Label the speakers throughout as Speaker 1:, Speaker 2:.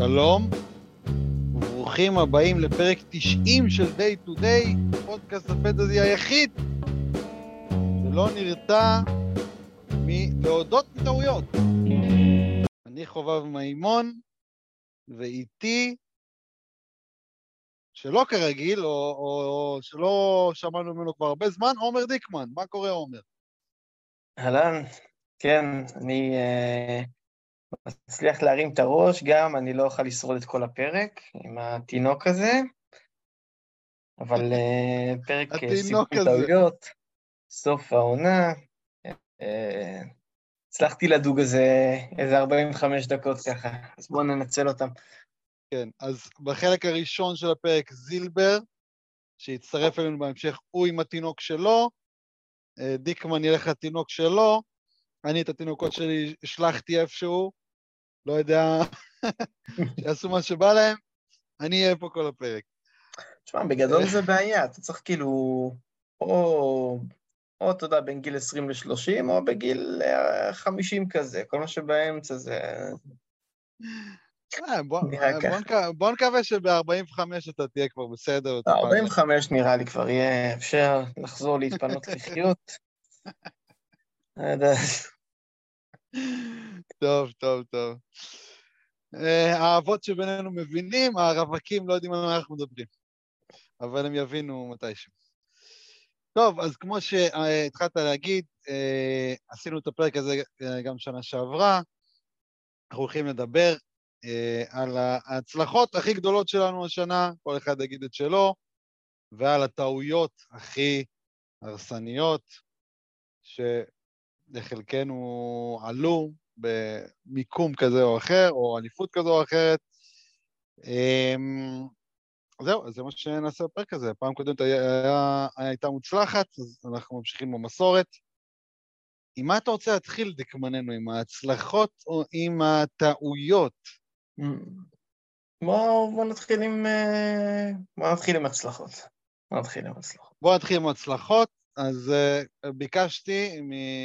Speaker 1: שלום, וברוכים הבאים לפרק 90 של Day to Day, פודקאסט הפנטזי היחיד שלא נרתע מלהודות בטעויות. אני חובב מימון, ואיתי, שלא כרגיל, או, או, או שלא שמענו ממנו כבר הרבה זמן, עומר דיקמן. מה קורה, עומר?
Speaker 2: אהלן, כן, אני uh, מצליח להרים את הראש גם, אני לא אוכל לשרוד את כל הפרק עם התינוק הזה, אבל uh, פרק סיכום טעויות, סוף העונה, uh, הצלחתי לדוג איזה, איזה 45 דקות ככה, אז בואו ננצל אותם.
Speaker 1: כן, אז בחלק הראשון של הפרק זילבר, שיצטרף אלינו בהמשך, הוא עם התינוק שלו, דיקמן ילך לתינוק שלו, אני את התינוקות שלי השלכתי איפשהו, לא יודע, שיעשו מה שבא להם, אני אהיה פה כל הפרק.
Speaker 2: תשמע, בגדול זה בעיה, אתה צריך כאילו, או, או אתה יודע, בין גיל 20 ל-30, או בגיל 50 אה, כזה, כל מה שבאמצע זה...
Speaker 1: אה, בוא נקווה שב-45 אתה תהיה כבר בסדר.
Speaker 2: 45 נראה לי כבר יהיה אפשר לחזור להתפנות לחיות.
Speaker 1: טוב, טוב, טוב. אה, האבות שבינינו מבינים, הרווקים לא יודעים על מה אנחנו מדברים, אבל הם יבינו מתישהו. טוב, אז כמו שהתחלת להגיד, אה, עשינו את הפרק הזה גם שנה שעברה, אנחנו הולכים לדבר אה, על ההצלחות הכי גדולות שלנו השנה, כל אחד יגיד את שלו, ועל הטעויות הכי הרסניות, שלחלקנו עלו במיקום כזה או אחר, או אליפות כזו או אחרת. אמ, זהו, זה מה שנעשה בפרק הזה. פעם קודמת היה, הייתה מוצלחת, אז אנחנו ממשיכים במסורת. עם מה אתה רוצה להתחיל, דקמננו, עם ההצלחות או עם הטעויות?
Speaker 2: בוא, בוא נתחיל עם... אה, בוא נתחיל עם הצלחות. בוא נתחיל עם הצלחות.
Speaker 1: בוא נתחיל עם הצלחות. אז uh, ביקשתי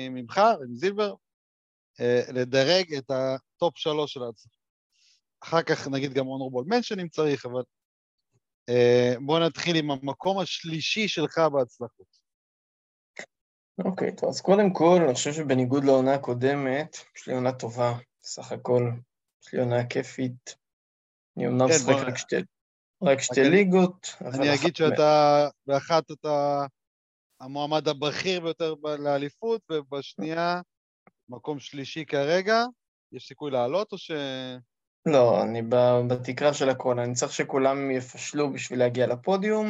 Speaker 1: ממך ומזילבר uh, לדרג את הטופ שלוש של ההצלחות. אחר כך נגיד גם honorable mention אם צריך, אבל uh, בוא נתחיל עם המקום השלישי שלך בהצלחות.
Speaker 2: אוקיי, אוקיי, טוב, אז קודם כל, אני חושב שבניגוד לעונה הקודמת, יש לי עונה טובה, סך הכל. יש לי עונה כיפית. אני אומנם כן, משחק רק שתי, רק שתי ליגות.
Speaker 1: אני אגיד שאתה, באחת אתה המועמד הבכיר ביותר לאליפות, ובשנייה, מקום שלישי כרגע. יש סיכוי לעלות או ש...
Speaker 2: לא, אני בתקרה של הכל, אני צריך שכולם יפשלו בשביל להגיע לפודיום,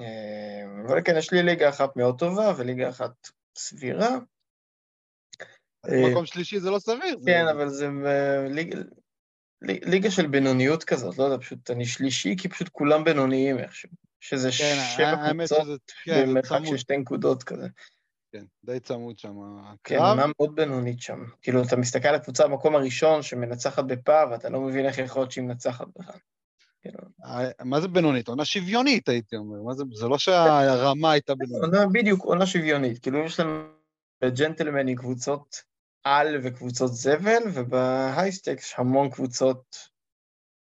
Speaker 2: אה, אבל כן, יש לי ליגה אחת מאוד טובה וליגה אחת סבירה.
Speaker 1: מקום שלישי זה לא סביר.
Speaker 2: כן, אבל זה ליגה של בינוניות כזאת, לא יודע, פשוט אני שלישי, כי פשוט כולם בינוניים איכשהו. שזה כן, שבע קבוצות כן, במרחק של שתי נקודות כזה.
Speaker 1: כן, די צמוד שם
Speaker 2: כן, הקרב. כן, עונה מאוד בינונית שם. כאילו, אתה מסתכל על הקבוצה במקום הראשון שמנצחת בפאב, ואתה לא מבין איך יכול להיות שהיא מנצחת בכלל.
Speaker 1: כאילו. אה, מה זה בינונית? עונה שוויונית, הייתי אומר. זה, זה לא שהרמה הייתה בינונית.
Speaker 2: עונה, בדיוק, עונה שוויונית. כאילו, יש להם בג'נטלמן קבוצות על וקבוצות זבל, ובהייסטקס המון קבוצות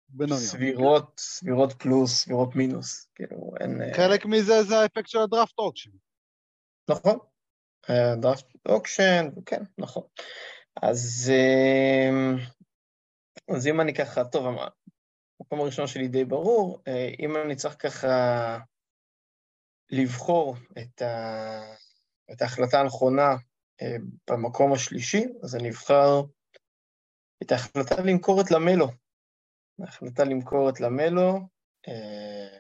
Speaker 2: בינוניות. סבירות, סבירות פלוס, סבירות מינוס, כאילו אין...
Speaker 1: אה, חלק מזה זה האפקט של הדראפט אוקשן.
Speaker 2: נכון, דראפט אוקשן, כן, נכון. אז, אה, אז אם אני ככה, טוב, המקום הראשון שלי די ברור, אה, אם אני צריך ככה לבחור את, ה, את ההחלטה הנכונה במקום השלישי, אז אני אבחר את ההחלטה למכור את למלו. ההחלטה למכור את למלו. אה,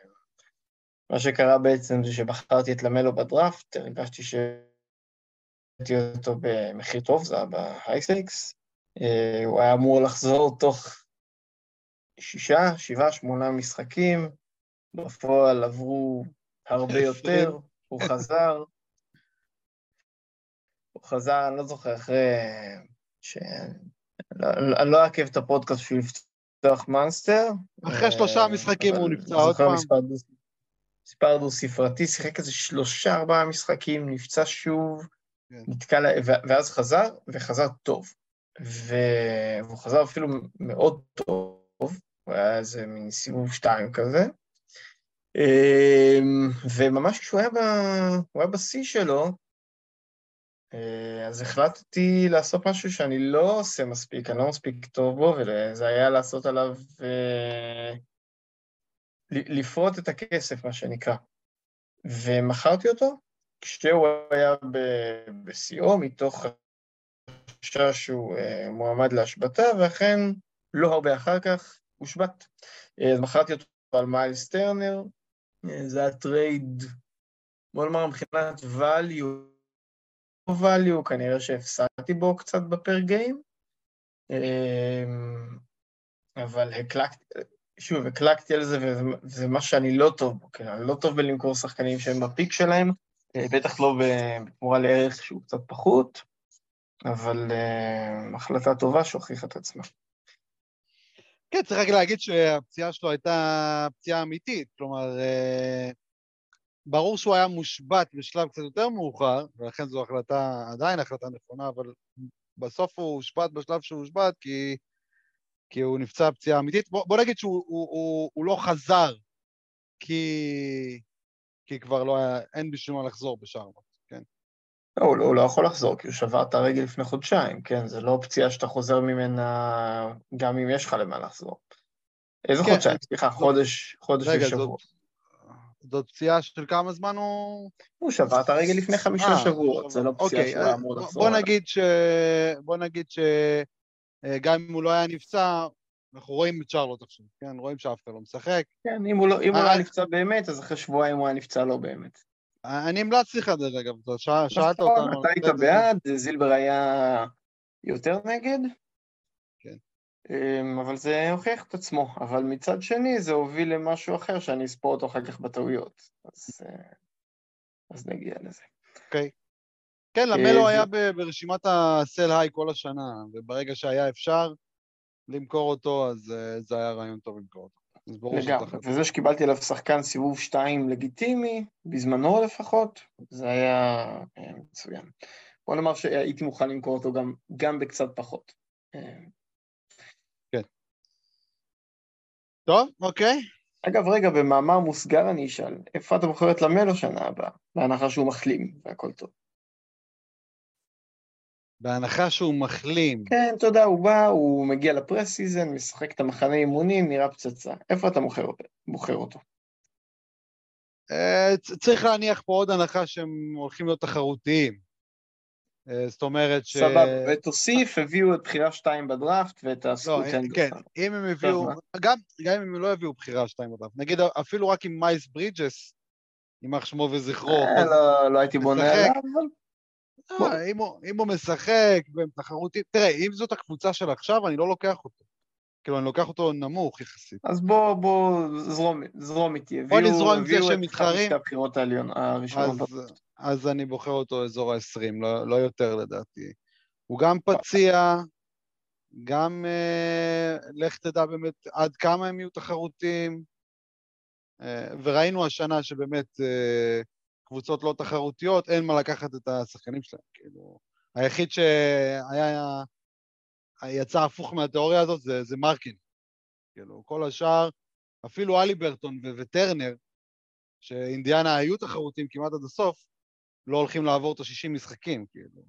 Speaker 2: מה שקרה בעצם זה שבחרתי את למלו בדראפט, הרגשתי שהבאתי אותו במחיר טוב, זה היה בהייסקס. אה, הוא היה אמור לחזור תוך שישה, שבעה, שמונה משחקים, בפועל עברו הרבה יותר, הוא חזר. הוא חזר, אני לא זוכר, אחרי ש... אני לא אעכב את הפודקאסט בשביל לפתוח מאנסטר.
Speaker 1: אחרי שלושה אה, משחקים הוא נפצע עוד פעם.
Speaker 2: מספר דו-ספרתי, שיחק איזה שלושה, ארבעה משחקים, נפצע שוב, כן. נתקע, ואז חזר, וחזר טוב. והוא חזר אפילו מאוד טוב, הוא היה איזה מין סיבוב שתיים כזה. אמ, וממש כשהוא היה, בשיא שלו, אז החלטתי לעשות משהו שאני לא עושה מספיק, אני לא מספיק טוב בו, וזה היה לעשות עליו, אה, לפרוט את הכסף, מה שנקרא. ומכרתי אותו כשהוא היה בשיאו, מתוך חשש שהוא אה, מועמד להשבתה, ואכן לא הרבה אחר כך הושבת. אז מכרתי אותו על מיילס טרנר, זה היה trade, בוא נאמר מבחינת value, value, כנראה שהפסדתי בו קצת ב per game, אמ, אבל הלכתי, שוב, הלכתי על זה, וזה מה שאני לא טוב בו, כן, אני לא טוב בלמכור שחקנים שהם בפיק שלהם, אה, בטח לא בתמורה לערך שהוא קצת פחות, אבל uh, החלטה טובה שהוכיחה את עצמה.
Speaker 1: כן, צריך רק להגיד שהפציעה שלו הייתה פציעה אמיתית, כלומר, אה, ברור שהוא היה מושבת בשלב קצת יותר מאוחר, ולכן זו החלטה, עדיין החלטה נכונה, אבל בסוף הוא הושבת בשלב שהוא הושבת כי, כי הוא נפצע פציעה אמיתית. בוא, בוא נגיד שהוא הוא, הוא, הוא לא חזר, כי, כי כבר לא היה, אין בשביל מה לחזור בשאר
Speaker 2: לא, הוא, לא, הוא לא יכול לחזור, כי הוא שבר את הרגל לפני חודשיים, כן? זה לא פציעה שאתה חוזר ממנה גם אם יש לך למה לחזור. איזה כן, חודשיים? סליחה, חודש, חודש רגע, ושבוע. זאת,
Speaker 1: זאת פציעה של כמה זמן הוא...
Speaker 2: הוא שבר את הרגל לפני חמישה 아, אה, שבועות, זה לא פציעה אוקיי, שהוא היה אמור לחזור.
Speaker 1: בוא נגיד ש... בוא נגיד שגם אם הוא לא היה נפצע, אנחנו רואים את שרלוט עכשיו, כן? רואים שאף אחד לא משחק.
Speaker 2: כן, אם הוא לא, אם הוא לא היה נפצע באמת, אז אחרי שבועיים הוא היה נפצע לא באמת.
Speaker 1: אני המלצתי לך, דרך אגב, שאלת נכון, אותנו.
Speaker 2: אתה היית בעד, זילבר היה יותר נגד. אמ, אבל זה הוכיח את עצמו, אבל מצד שני זה הוביל למשהו אחר שאני אספור אותו אחר כך בטעויות, אז, אה, אז נגיע לזה.
Speaker 1: אוקיי. כן, למלו אה, היה ברשימת הסל היי כל השנה, וברגע שהיה אפשר למכור אותו, אז אה, זה היה רעיון טוב למכור אותו.
Speaker 2: לגמרי, וזה שקיבלתי עליו שחקן סיבוב 2 לגיטימי, בזמנו לפחות, זה היה מצוין. בוא נאמר שהייתי מוכן למכור אותו גם, גם בקצת פחות. אה,
Speaker 1: כן. טוב, אוקיי.
Speaker 2: אגב, רגע, במאמר מוסגר אני אשאל, איפה אתה בוחר את למלו שנה הבאה, בהנחה שהוא מחלים והכל טוב?
Speaker 1: בהנחה שהוא מחלים.
Speaker 2: כן, אתה יודע, הוא בא, הוא מגיע ל preseason, משחק את המחנה אימונים, נראה פצצה. איפה אתה מוכר, בוחר אותו?
Speaker 1: אה, צריך להניח פה עוד הנחה שהם הולכים להיות תחרותיים. אה, זאת אומרת ש...
Speaker 2: סבבה, ותוסיף, הביאו את בחירה שתיים בדראפט ואת הזכות
Speaker 1: לא, כן, אם הם הביאו, גם, גם אם הם לא הביאו בחירה שתיים בדראפט, נגיד אפילו רק עם מיילס ברידג'ס, יימח שמו וזכרו.
Speaker 2: אה, לא, לא הייתי בונה עליו, אבל...
Speaker 1: אה, אם, הוא, משחק והם תחרותיים, תראה, אם זאת הקבוצה של עכשיו, אני לא לוקח אותו. כאילו, אני לוקח אותו נמוך יחסית.
Speaker 2: אז בוא, בוא, זרום, זרום איתי.
Speaker 1: בוא נזרום עם זה שהם מתחרים.
Speaker 2: הביאו את הבחירות הראשונות.
Speaker 1: אז, אני בוחר אותו אזור ה-20, לא, לא יותר לדעתי. הוא גם פציע, גם אה, לך תדע באמת עד כמה הם יהיו תחרותיים. אה, וראינו השנה שבאמת אה, קבוצות לא תחרותיות, אין מה לקחת את השחקנים שלהם. כאילו, היחיד שהיה, יצא הפוך מהתיאוריה הזאת זה, זה מרקין. כאילו, כל השאר, אפילו אליברטון וטרנר, שאינדיאנה היו תחרותיים כמעט עד הסוף, לא הולכים לעבור את ה-60 משחקים, כאילו.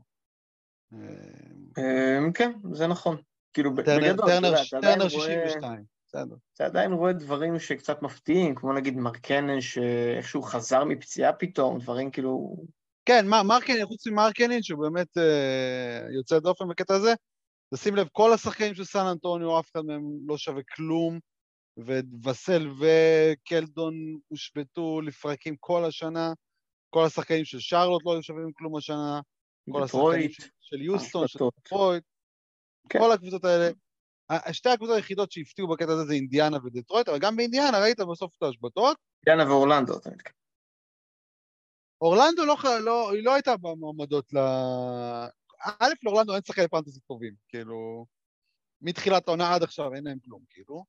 Speaker 2: אמ, כן, זה נכון. כאילו,
Speaker 1: בגדול, טרנר 62. בסדר.
Speaker 2: אתה עדיין רואה דברים שקצת מפתיעים, כמו נגיד מרקנן שאיכשהו חזר מפציעה פתאום, דברים כאילו...
Speaker 1: כן, מרקנן, חוץ ממרקנן, שהוא באמת אה, יוצא דופן בקטע הזה, תשים לב, כל השחקנים של סן אנטוניו, אף אחד מהם לא שווה כלום, ווסל וקלדון הושבתו לפרקים כל השנה, כל השחקנים של שרלוט לא שווים כלום השנה, כל השחקנים של יוסטון, של דטרויט, כן. כל הקבוצות האלה שתי הקבוצות היחידות שהפתיעו בקטע הזה זה אינדיאנה ודטרויט, אבל גם באינדיאנה ראית בסוף את ההשבתות.
Speaker 2: אינדיאנה ואורלנדו, אתה מתכוון.
Speaker 1: אורלנדו לא, לא, היא לא הייתה במועמדות ל... א', לאורלנדו אין שחקני פנטסי טובים, כאילו, מתחילת העונה עד עכשיו אין להם כלום, כאילו.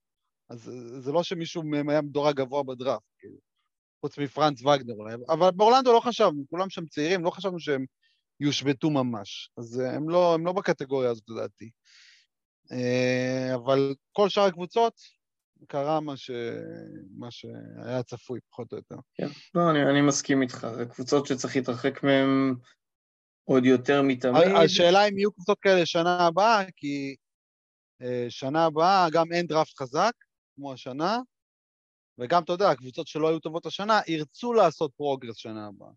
Speaker 1: אז זה לא שמישהו מהם היה מדורג גבוה בדראפט, כאילו. חוץ מפרנץ וגנר אולי. אבל באורלנדו לא חשבנו, כולם שם צעירים, לא חשבנו שהם יושבתו ממש. אז הם לא, הם לא בקטגוריה הזאת לדעתי. אה, אבל כל שאר הקבוצות, קרה מה, ש... מה שהיה צפוי, פחות או יותר.
Speaker 2: כן, לא, אני, אני מסכים איתך, זה קבוצות שצריך להתרחק מהן עוד יותר מתמיד.
Speaker 1: השאלה אם יהיו קבוצות כאלה שנה הבאה, כי אה, שנה הבאה גם אין דראפט חזק, כמו השנה, וגם, אתה יודע, הקבוצות שלא היו טובות השנה, ירצו לעשות progress שנה הבאה.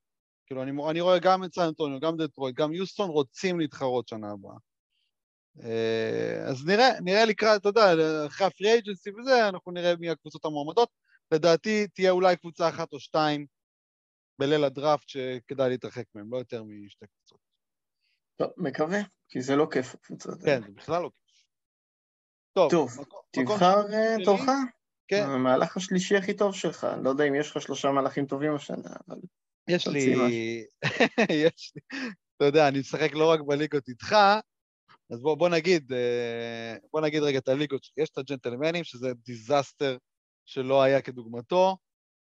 Speaker 1: כאילו, אני, אני רואה גם את סן אנטוניו, גם דטרויט, גם יוסטון רוצים להתחרות שנה הבאה. אה, אז נראה, נראה לקראת, אתה יודע, אחרי הפרי אג'נסי וזה, אנחנו נראה מי הקבוצות המועמדות. לדעתי תהיה אולי קבוצה אחת או שתיים בליל הדראפט שכדאי להתרחק מהם, לא יותר משתי קבוצות.
Speaker 2: טוב, מקווה, כי זה לא כיף הקבוצות
Speaker 1: כן, זה בכלל לא כיף.
Speaker 2: טוב, טוב מקום, תבחר אה, תורך. כן. המהלך השלישי הכי טוב שלך, אני לא יודע אם יש לך שלושה מהלכים טובים השנה, אבל...
Speaker 1: יש לי, יש לי, אתה יודע, אני משחק לא רק בליגות איתך, אז בוא, בוא נגיד, אה, בוא נגיד רגע את הליגות, יש את הג'נטלמנים, שזה דיזסטר שלא היה כדוגמתו,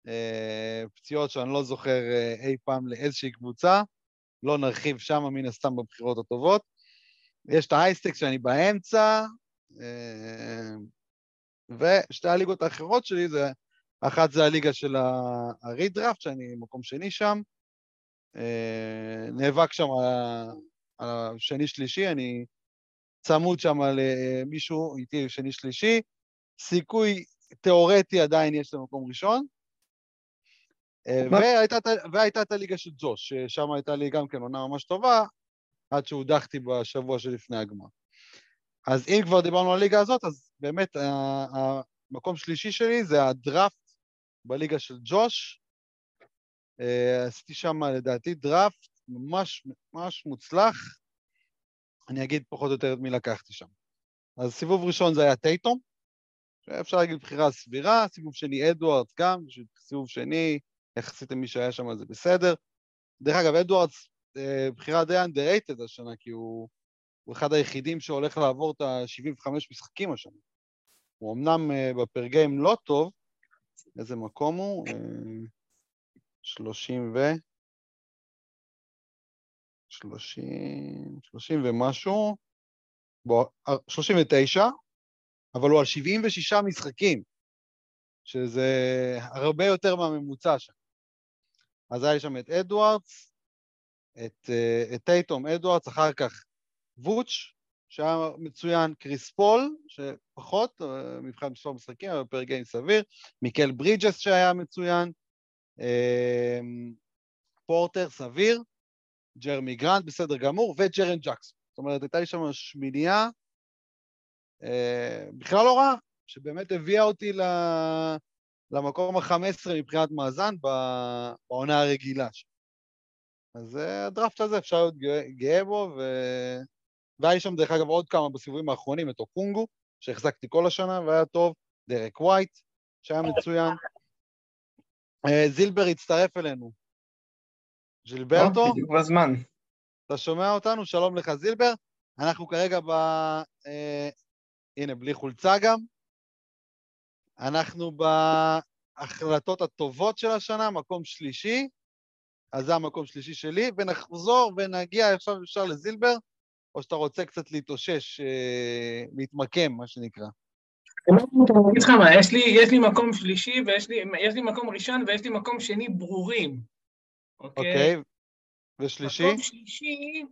Speaker 1: אה, פציעות שאני לא זוכר אה, אי פעם לאיזושהי קבוצה, לא נרחיב שם מן הסתם בבחירות הטובות. יש את האייסטק שאני באמצע, ושתי הליגות האחרות שלי זה, אחת זה הליגה של הרידראפט, שאני מקום שני שם, נאבק שם על השני-שלישי, אני צמוד שם למישהו איתי שני שלישי, סיכוי תיאורטי עדיין יש למקום ראשון. והייתה, והייתה את הליגה של ג'וש, ששם הייתה לי גם כן עונה ממש טובה, עד שהודחתי בשבוע שלפני הגמר. אז אם כבר דיברנו על הליגה הזאת, אז באמת המקום שלישי שלי זה הדראפט בליגה של ג'וש. אה, עשיתי שם לדעתי דראפט ממש ממש מוצלח. אני אגיד פחות או יותר את מי לקחתי שם. אז סיבוב ראשון זה היה טייטום, שאפשר להגיד בחירה סבירה, סיבוב שני אדוארדס גם, סיבוב שני, יחסית למי שהיה שם זה בסדר. דרך אגב, אדוארדס, אה, בחירה די underrated השנה, כי הוא, הוא אחד היחידים שהולך לעבור את ה-75 משחקים השנה. הוא אמנם אה, בפרגיים לא טוב, איזה מקום הוא? 30 אה, ו... 30, 30 ומשהו, בוא, 39, אבל הוא על 76 משחקים, שזה הרבה יותר מהממוצע שם. אז היה לי שם את אדוארדס, אה, את טייטום אדוארדס, אחר כך ווצ', שהיה מצוין, קריס פול, שפחות, אה, מבחינת מספר משחקים, אבל per game סביר, מיקל ברידג'ס שהיה מצוין, אה, פורטר סביר, ג'רמי גרנט בסדר גמור, וג'רן ג'קסון. זאת אומרת, הייתה לי שם שמינייה אה, בכלל לא רעה, שבאמת הביאה אותי ל... למקום ה-15 מבחינת מאזן בעונה הרגילה. אז אה, הדראפט הזה, אפשר להיות גאה בו, ו... והיה שם, דרך אגב, עוד כמה בסיבובים האחרונים, את אוקונגו, שהחזקתי כל השנה והיה טוב, דרק ווייט, שהיה מצוין. אה, זילבר הצטרף אלינו, ז'ילברטו.
Speaker 2: בדיוק בזמן.
Speaker 1: אתה שומע אותנו? שלום לך, זילבר. אנחנו כרגע ב... אה, הנה, בלי חולצה גם. אנחנו בהחלטות הטובות של השנה, מקום שלישי. אז זה המקום שלישי שלי, ונחזור ונגיע עכשיו אפשר לזילבר, או שאתה רוצה קצת להתאושש, אה, להתמקם, מה שנקרא.
Speaker 3: יש לי, יש לי מקום שלישי ויש לי, לי מקום ראשון ויש לי מקום שני ברורים.
Speaker 1: אוקיי? אוקיי, ושלישי?
Speaker 3: מקום שלישי,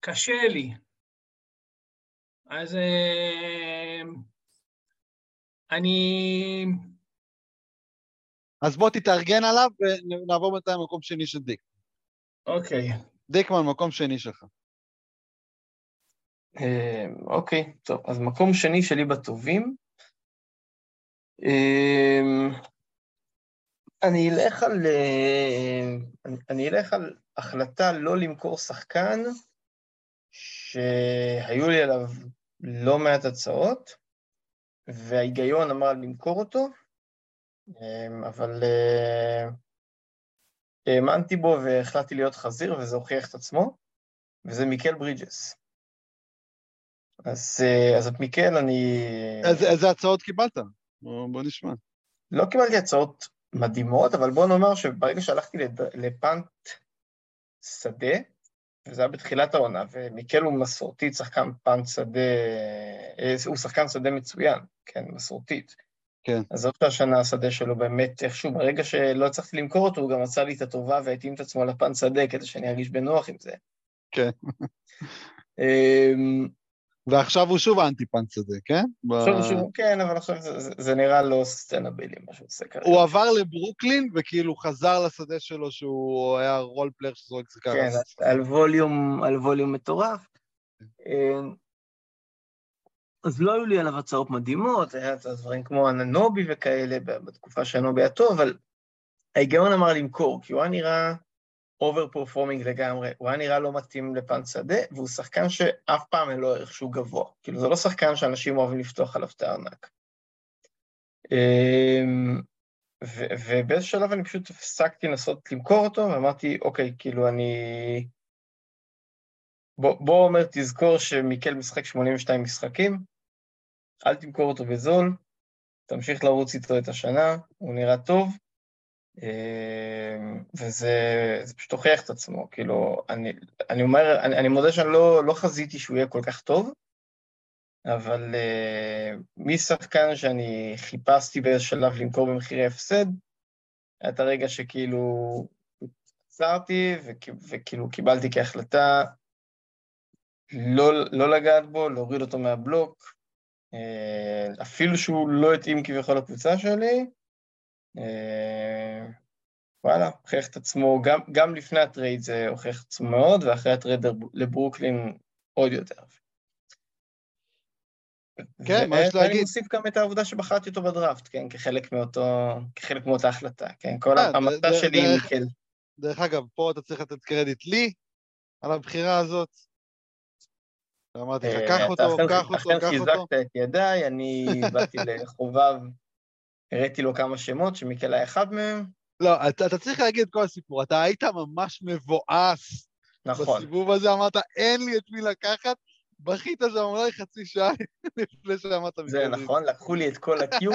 Speaker 3: קשה לי. אז אה, אני...
Speaker 1: אז בוא תתארגן עליו ונעבור בינתיים למקום שני של דיק.
Speaker 3: אוקיי.
Speaker 1: דיקמן, מקום שני שלך.
Speaker 2: אה, אוקיי, טוב, אז מקום שני שלי בטובים. אה, אני אלך על... אה, אני אלך על החלטה לא למכור שחקן שהיו לי עליו לא מעט הצעות, וההיגיון אמר למכור אותו, אה, אבל אה, האמנתי בו והחלטתי להיות חזיר, וזה הוכיח את עצמו, וזה מיקל ברידג'ס. אז, אז את מיקל, אני...
Speaker 1: איזה הצעות קיבלת? בוא נשמע.
Speaker 2: לא קיבלתי הצעות מדהימות, אבל בוא נאמר שברגע שהלכתי לפאנט שדה, וזה היה בתחילת העונה, ומיקל הוא מסורתית, שחקן פאנץ' שדה, אה, הוא שחקן שדה מצוין, כן, מסורתית.
Speaker 1: כן.
Speaker 2: אז זאת השנה השדה שלו באמת איכשהו, ברגע שלא הצלחתי למכור אותו, הוא גם עשה לי את הטובה והתאים את עצמו לפן שדה, כדי שאני ארגיש בנוח עם זה.
Speaker 1: כן. ועכשיו הוא שוב האנטי פאנץ' הזה, כן?
Speaker 2: עכשיו הוא שוב, כן, אבל עכשיו זה- זה- זה נראה לא סטנבילי, מה שהוא עושה כרגע.
Speaker 1: הוא עבר לברוקלין וכאילו חזר לשדה שלו שהוא היה role player שזורק סיגר.
Speaker 2: כן, על volume, על volume מטורף. אמ, אז לא היו לי עליו הצעות מדהימות, היה את הדברים כמו אננובי וכאלה בתקופה שאננובי היה טוב, אבל ההיגיון אמר למכור, כי הוא היה נראה over performing לגמרי, הוא היה נראה לא מתאים לפן שדה, והוא שחקן שאף פעם אין לו ערך שהוא גבוה. כאילו, זה לא שחקן שאנשים אוהבים לפתוח עליו את הארנק. אמ, ו- ובאיזה שלב אני פשוט הפסקתי לנסות למכור אותו, ואמרתי, אוקיי, כאילו, אני... בוא, בוא אומר, תזכור שמיקל משחק 82 משחקים, אל תמכור אותו בזול, תמשיך לרוץ איתו את השנה, הוא נראה טוב, וזה זה פשוט הוכיח את עצמו, כאילו, אני, אני אומר, אני, אני מודה שאני לא, לא חזיתי שהוא יהיה כל כך טוב, אבל uh, משחקן שאני חיפשתי באיזה שלב למכור במחירי הפסד, היה את הרגע שכאילו עצרתי וכ- וכאילו קיבלתי כהחלטה לא, לא לגעת בו, להוריד אותו מהבלוק, uh, אפילו שהוא לא התאים כביכול לקבוצה שלי, וואלה, הוכיח את עצמו, גם, גם לפני ה trade זה הוכיח את עצמו מאוד, ואחרי ה trade לברוקלין עוד יותר.
Speaker 1: כן, מה יש
Speaker 2: ואני
Speaker 1: להגיד?
Speaker 2: מוסיף גם את העובדה שבחרתי אותו בדראפט, כן, כחלק מאותו, כחלק מאותה החלטה, כן, כל
Speaker 1: אה, ד-
Speaker 2: שלי
Speaker 1: דרך-
Speaker 2: מיקל.
Speaker 1: דרך אגב, פה אתה צריך לתת קרדיט לי על הבחירה הזאת. אמרתי לך,
Speaker 2: אה,
Speaker 1: קח אותו,
Speaker 2: אכן-
Speaker 1: קח אותו,
Speaker 2: אכן
Speaker 1: קח אותו.
Speaker 2: חיזקת את ידיי, אני באתי לחובב, הראיתי לו כמה שמות, שמיקל היה אחד מהם,
Speaker 1: לא, אתה, אתה צריך להגיד את כל הסיפור. אתה היית ממש מבואס
Speaker 2: נכון.
Speaker 1: בסיבוב הזה, אמרת, אין לי את מי לקחת, בכית שם אולי חצי שעה לפני שאמרת
Speaker 2: זה
Speaker 1: מקודם.
Speaker 2: נכון, לקחו לי את כל ה-queue,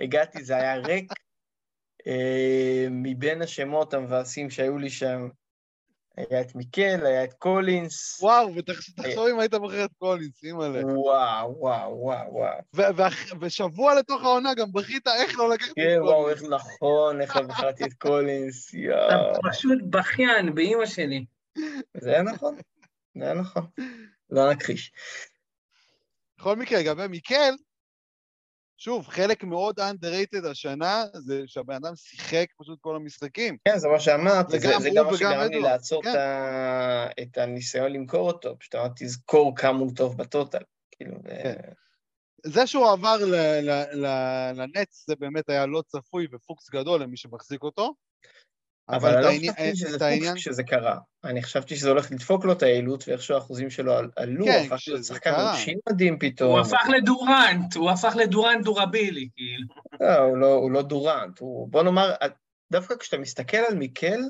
Speaker 2: הגעתי, זה היה ריק. אה, מבין השמות המבאסים שהיו לי שם, היה את מיקל, היה את קולינס.
Speaker 1: וואו, ותחשוב אם היית בוחר את קולינס, אימא'לה.
Speaker 2: וואו, וואו, וואו, וואו.
Speaker 1: ושבוע לתוך העונה גם בכית איך לא לקחת
Speaker 2: כן,
Speaker 1: את
Speaker 2: וואו,
Speaker 1: קולינס.
Speaker 2: איך נכון, איך לא בחרתי את קולינס,
Speaker 3: אתה
Speaker 2: יואו.
Speaker 3: פשוט בכיין, באימא שלי.
Speaker 2: זה היה נכון, זה היה נכון. לא נכחיש.
Speaker 1: בכל מקרה, לגבי מיקל, שוב, חלק מאוד underrated השנה, זה שהבן אדם שיחק פשוט כל המשחקים.
Speaker 2: כן, זה מה שאמרתי, זה זה גם מה שגרם לי לעצור
Speaker 1: כן.
Speaker 2: את הניסיון למכור אותו, פשוט אמרתי, תזכור כמה הוא טוב בטוטל. כאילו, ו-
Speaker 1: כן. זה שהוא עבר לנץ, זה באמת היה לא צפוי ופוקס גדול למי שמחזיק אותו.
Speaker 2: אבל לא
Speaker 1: העניין-
Speaker 2: חשבתי שזה
Speaker 1: את
Speaker 2: פוקס
Speaker 1: העניין-
Speaker 2: כשזה קרה. אני חשבתי שזה הולך לדפוק לו את היעילות, ואיכשהו האחוזים שלו על- עלו,
Speaker 1: כן,
Speaker 2: הפך להיות שחקן. עונשין מדהים פתאום.
Speaker 3: הוא הפך לדורנט, הוא הפך לדורנט דורבילי, כאילו.
Speaker 2: לא, הוא לא, הוא לא דורנט, הוא... בוא נאמר, דווקא כשאתה מסתכל על מיקל,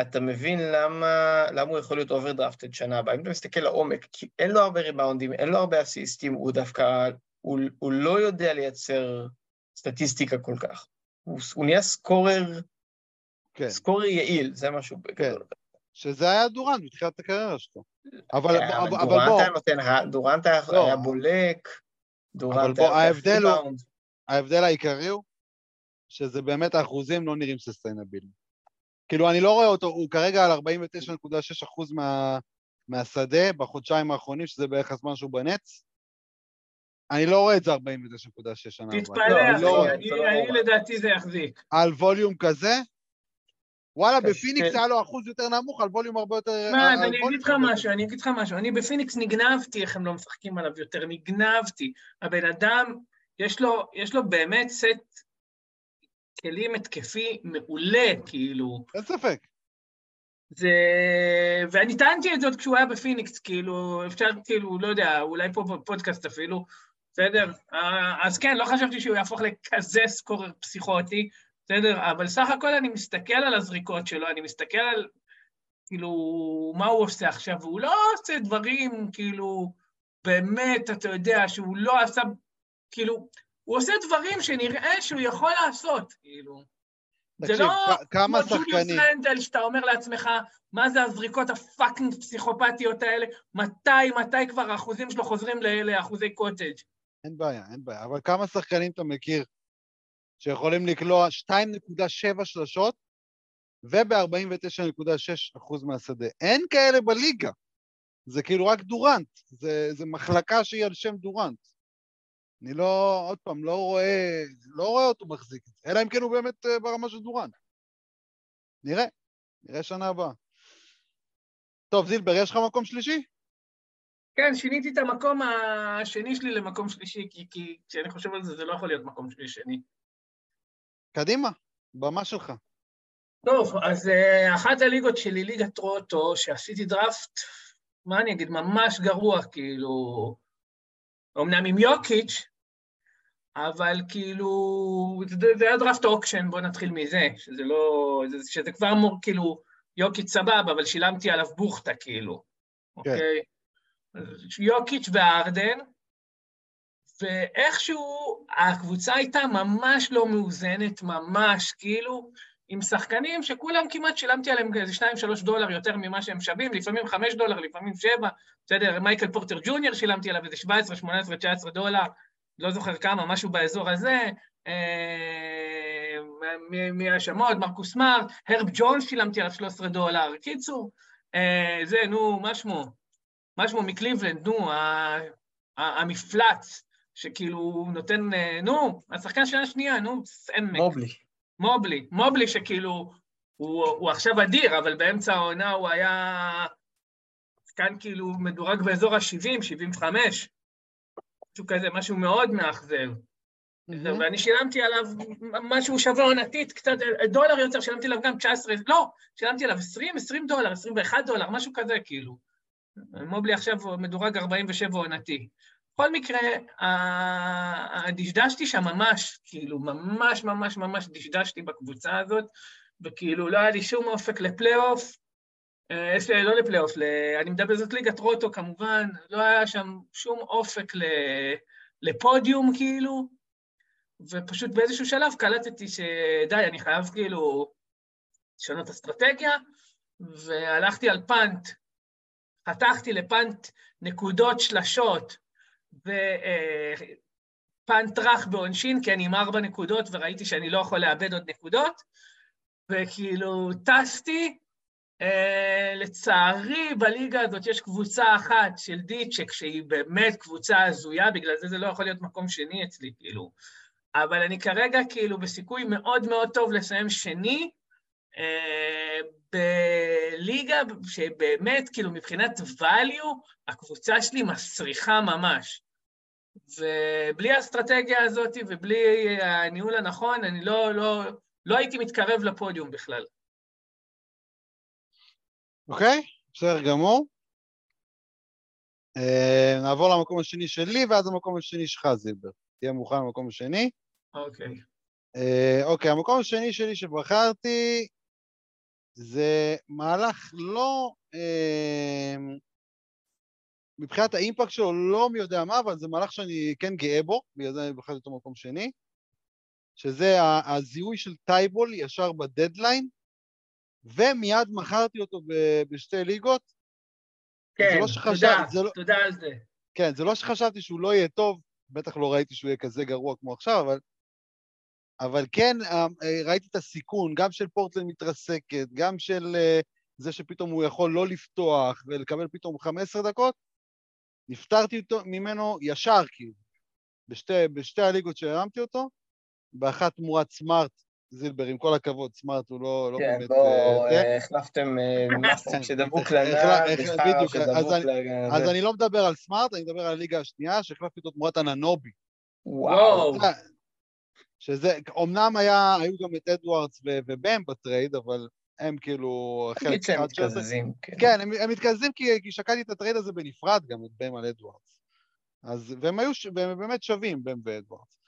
Speaker 2: אתה מבין למה, למה הוא יכול להיות overdrafted שנה הבאה. אם אתה מסתכל לעומק, כי אין לו הרבה ריבאונדים, אין לו הרבה אסיסטים, הוא דווקא, הוא, הוא לא יודע לייצר סטטיסטיקה כל כך. הוא, הוא נהיה סקורר,
Speaker 1: כן,
Speaker 2: סקורר יעיל, זה משהו בגדול.
Speaker 1: שזה היה דורן בתחילת הקריירה שלו. אבל,
Speaker 2: אה,
Speaker 1: אבל, אבל
Speaker 2: דורנט
Speaker 1: בוא,
Speaker 2: היה נותן, דורנט היה,
Speaker 1: לא.
Speaker 2: היה בולק, דורנט
Speaker 1: בוא,
Speaker 2: היה
Speaker 1: ההבדל הוא-. ההבדל העיקרי הוא שזה באמת האחוזים לא נראים ססטיינבילים. כאילו, אני לא רואה אותו, הוא כרגע על 49.6% מה, מהשדה בחודשיים האחרונים, שזה בערך הזמן שהוא בנץ. אני לא רואה את זה 49.6 שנה.
Speaker 3: תתפלא,
Speaker 2: לא,
Speaker 1: אני לא
Speaker 3: אחי. אני-
Speaker 2: לא
Speaker 3: אני. לדעתי זה יחזיק.
Speaker 1: על volume כזה, וואלה,
Speaker 2: קשה.
Speaker 1: בפיניקס היה לו אחוז יותר נמוך, על volume הרבה יותר...
Speaker 3: מה, אז אני אגיד לך משהו, אני אגיד לך משהו. אני בפיניקס נגנבתי איך הם לא משחקים עליו יותר, נגנבתי. הבן אדם, יש לו, יש לו באמת סט כלים התקפי מעולה, כאילו.
Speaker 1: אין ספק.
Speaker 3: זה... ואני טענתי את זאת כשהוא היה בפיניקס, כאילו, אפשר, כאילו, לא יודע, אולי פה בפודקאסט אפילו, בסדר? אה, אז כן, לא חשבתי שהוא יהפוך לכזה סקורר פסיכוטי, בסדר? אבל סך הכל אני מסתכל על הזריקות שלו, אני מסתכל על, כאילו, מה הוא עושה עכשיו, והוא לא עושה דברים, כאילו, באמת, אתה יודע, שהוא לא עשה, כאילו, הוא עושה דברים שנראה שהוא יכול לעשות, כאילו. זה לא
Speaker 1: כמה
Speaker 3: כמו ג'וליוס רנדל, שאתה אומר לעצמך, מה זה הזריקות הפאקינג פסיכופתיות האלה? מתי, מתי כבר האחוזים שלו חוזרים לאחוזי קוטג'?
Speaker 1: אין בעיה, אין בעיה, אבל כמה שחקנים אתה מכיר שיכולים לקלוע 2.7 שלשות וב-49.6% מהשדה? אין כאלה בליגה. זה כאילו רק דורנט, זה, זה מחלקה שהיא על שם דורנט. אני לא, עוד פעם, לא רואה, לא רואה אותו מחזיק את זה, אלא אם כן הוא באמת אה, ברמה של דורנט. נראה, נראה שנה הבאה. טוב, זילבר, יש לך מקום שלישי?
Speaker 3: כן, שיניתי את המקום השני שלי למקום שלישי, כי, כי כשאני חושב על זה, זה לא יכול להיות מקום שלי שני.
Speaker 1: קדימה, במה שלך.
Speaker 3: טוב, אז uh, אחת הליגות שלי, ליגת roto, שעשיתי דראפט, מה אני אגיד, ממש גרוע, כאילו, אמנם עם יוקיץ', אבל כאילו, זה, זה היה דראפט auction, בואו נתחיל מזה, שזה לא, זה, שזה כבר מור, כאילו, יוקיץ' סבבה, אבל שילמתי עליו בוכטה, כאילו,
Speaker 1: כן.
Speaker 3: אוקיי? יוקיץ' והארדן, ואיכשהו הקבוצה הייתה ממש לא מאוזנת, ממש, כאילו, עם שחקנים שכולם כמעט שילמתי עליהם איזה 2-3 דולר יותר ממה שהם שווים, לפעמים 5 דולר, לפעמים 7, בסדר, מייקל פורטר ג'וניור שילמתי עליו איזה 17, 18, 19 דולר, לא זוכר כמה, משהו באזור הזה, אה, עוד? מרקוס סמארט, הרב ג'ונס שילמתי עליו 13 דולר, קיצור, אה, זה, נו, מה שמו? מה שמו מקליבלנד, נו, המפלץ, שכאילו נותן, אה, נו, השחקן שנה שנייה, נו, סמק.
Speaker 2: מובלי.
Speaker 3: מובלי, מובלי שכאילו, הוא, הוא עכשיו אדיר, אבל באמצע העונה הוא היה כאן כאילו מדורג באזור ה-70, 75, משהו כזה, משהו מאוד מאכזב. ואני שילמתי עליו משהו שווה עונתית, קצת דולר יותר, שילמתי עליו גם 19, לא, שילמתי עליו 20, 20 דולר, 21 דולר, משהו כזה כאילו. מובלי עכשיו מדורג 47 עונתי. בכל מקרה, דשדשתי שם ממש, כאילו, ממש ממש ממש דשדשתי בקבוצה הזאת, וכאילו לא היה לי שום אופק לפלייאוף, אה, יש לי, לא לפלייאוף, ל- אני מדבר, זאת ליגת רוטו כמובן, לא היה שם שום אופק ל- לפודיום כאילו, ופשוט באיזשהו שלב קלטתי שדי, אני חייב כאילו לשנות אסטרטגיה, והלכתי על פאנט, חתכתי לפאנט נקודות שלשות, ופאנט רך בעונשין, כי אני עם ארבע נקודות וראיתי שאני לא יכול לאבד עוד נקודות, וכאילו טסתי, אה, לצערי בליגה הזאת יש קבוצה אחת של דיצ'ק שהיא באמת קבוצה הזויה, בגלל זה זה לא יכול להיות מקום שני אצלי, כאילו. אבל אני כרגע כאילו בסיכוי מאוד מאוד טוב לסיים שני, בליגה שבאמת, כאילו מבחינת value, הקבוצה שלי מסריחה ממש. ובלי האסטרטגיה הזאת ובלי הניהול הנכון, אני לא, לא, לא הייתי מתקרב לפודיום בכלל.
Speaker 1: אוקיי, בסדר גמור. אה, נעבור למקום השני שלי, ואז המקום השני שלך, זילבר. תהיה מוכן למקום השני.
Speaker 3: אוקיי.
Speaker 1: אה, אוקיי, המקום השני שלי שבחרתי זה מהלך לא... אה, מבחינת ה impact שלו לא מי יודע מה, אבל זה מהלך שאני כן גאה בו, בגלל זה אני בחרתי אותו במקום שני, שזה הזיהוי של טייבול ישר בדדליין, ומיד מכרתי אותו בשתי ליגות.
Speaker 3: כן,
Speaker 1: לא שחשב-
Speaker 3: תודה,
Speaker 1: לא-
Speaker 3: תודה על זה.
Speaker 1: כן, זה לא שחשבתי שהוא לא יהיה טוב, בטח לא ראיתי שהוא יהיה כזה גרוע כמו עכשיו, אבל, אבל כן אה, אה, ראיתי את הסיכון, גם של פורטלנד מתרסקת, גם של אה, זה שפתאום הוא יכול לא לפתוח ולקבל פתאום 15 דקות, נפטרתי ממנו ישר, כאילו, בשתי, בשתי הליגות שהרמתי אותו, באחת תמורת סמארט, זילבר, עם כל הכבוד, סמארט הוא לא, לא
Speaker 2: כן,
Speaker 1: באמת...
Speaker 2: בואו,
Speaker 1: אה.
Speaker 2: אה, החלפתם מסטיק שדבוק ושחר
Speaker 1: בדיוק, אז אני-. אז אני לא מדבר על סמארט, אני מדבר על הליגה השנייה, שהחלפתי אותו תמורת אננובי.
Speaker 2: וואו.
Speaker 1: שזה, אמנם היה, היו גם את אדוארדס ו- ובם בטרייד, אבל הם כאילו
Speaker 2: תגיד שהם. מתקזזים. כן.
Speaker 1: כן, הם, הם מתקזזים כי, כי שקלתי את הטרייד הזה בנפרד גם, את בם על אדוארדס. אז, והם היו, ש- והם באמת שווים, בם ואדוארדס.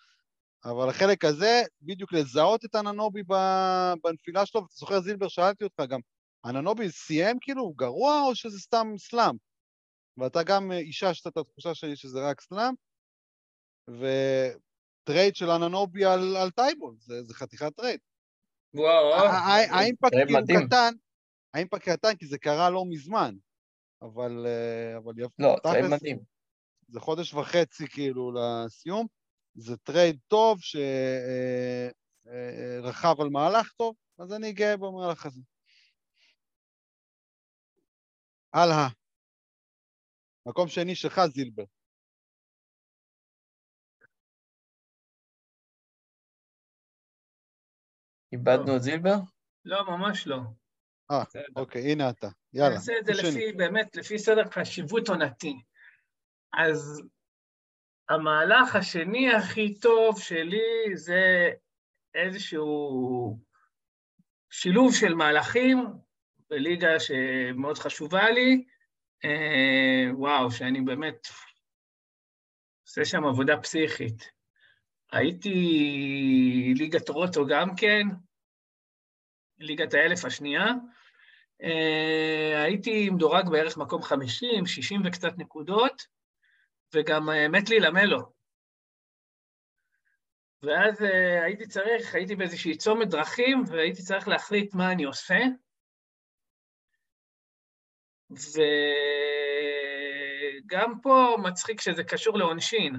Speaker 1: אבל החלק הזה, בדיוק לזהות את אננובי בנפילה שלו, ואתה זוכר, זילבר, שאלתי אותך גם, אננובי סיים כאילו, גרוע או שזה סתם slump? ואתה גם אה, איששת את התחושה שלי שזה רק slump, וטרייד של אננובי על, על טייבול, זה, זה חתיכת טרייד.
Speaker 3: וואו,
Speaker 1: ה
Speaker 2: impact
Speaker 1: כאילו
Speaker 2: מדהים.
Speaker 1: קטן, האימפקט קטן כי זה קרה לא מזמן, אבל אה, אבל יפה,
Speaker 2: לא,
Speaker 1: תכלס,
Speaker 2: מדהים.
Speaker 1: זה חודש וחצי כאילו לסיום, זה טרייד טוב שרכב על מהלך טוב, אז אני גאה במהלך הזה. הלאה. מקום שני שלך, זילבר.
Speaker 2: איבדנו את זילבר?
Speaker 3: לא, ממש לא.
Speaker 1: אה. אוקיי, הנה אתה. יאללה.
Speaker 3: נעשה את זה. לפי, באמת, לפי סדר חשיבות עונתי. אז המהלך השני הכי טוב שלי זה איזשהו שילוב של מהלכים בליגה שמאוד חשובה לי. אה, וואו, שאני באמת עושה שם עבודה פסיכית. הייתי ליגת רוטו גם כן, ליגת האלף השנייה. אה, הייתי מדורג בערך מקום 50, 60 וקצת נקודות, וגם אה, מת להילמל לו. ואז אה, הייתי צריך, הייתי באיזושהי צומת דרכים, והייתי צריך להחליט מה אני עושה. וגם פה מצחיק שזה קשור לעונשין.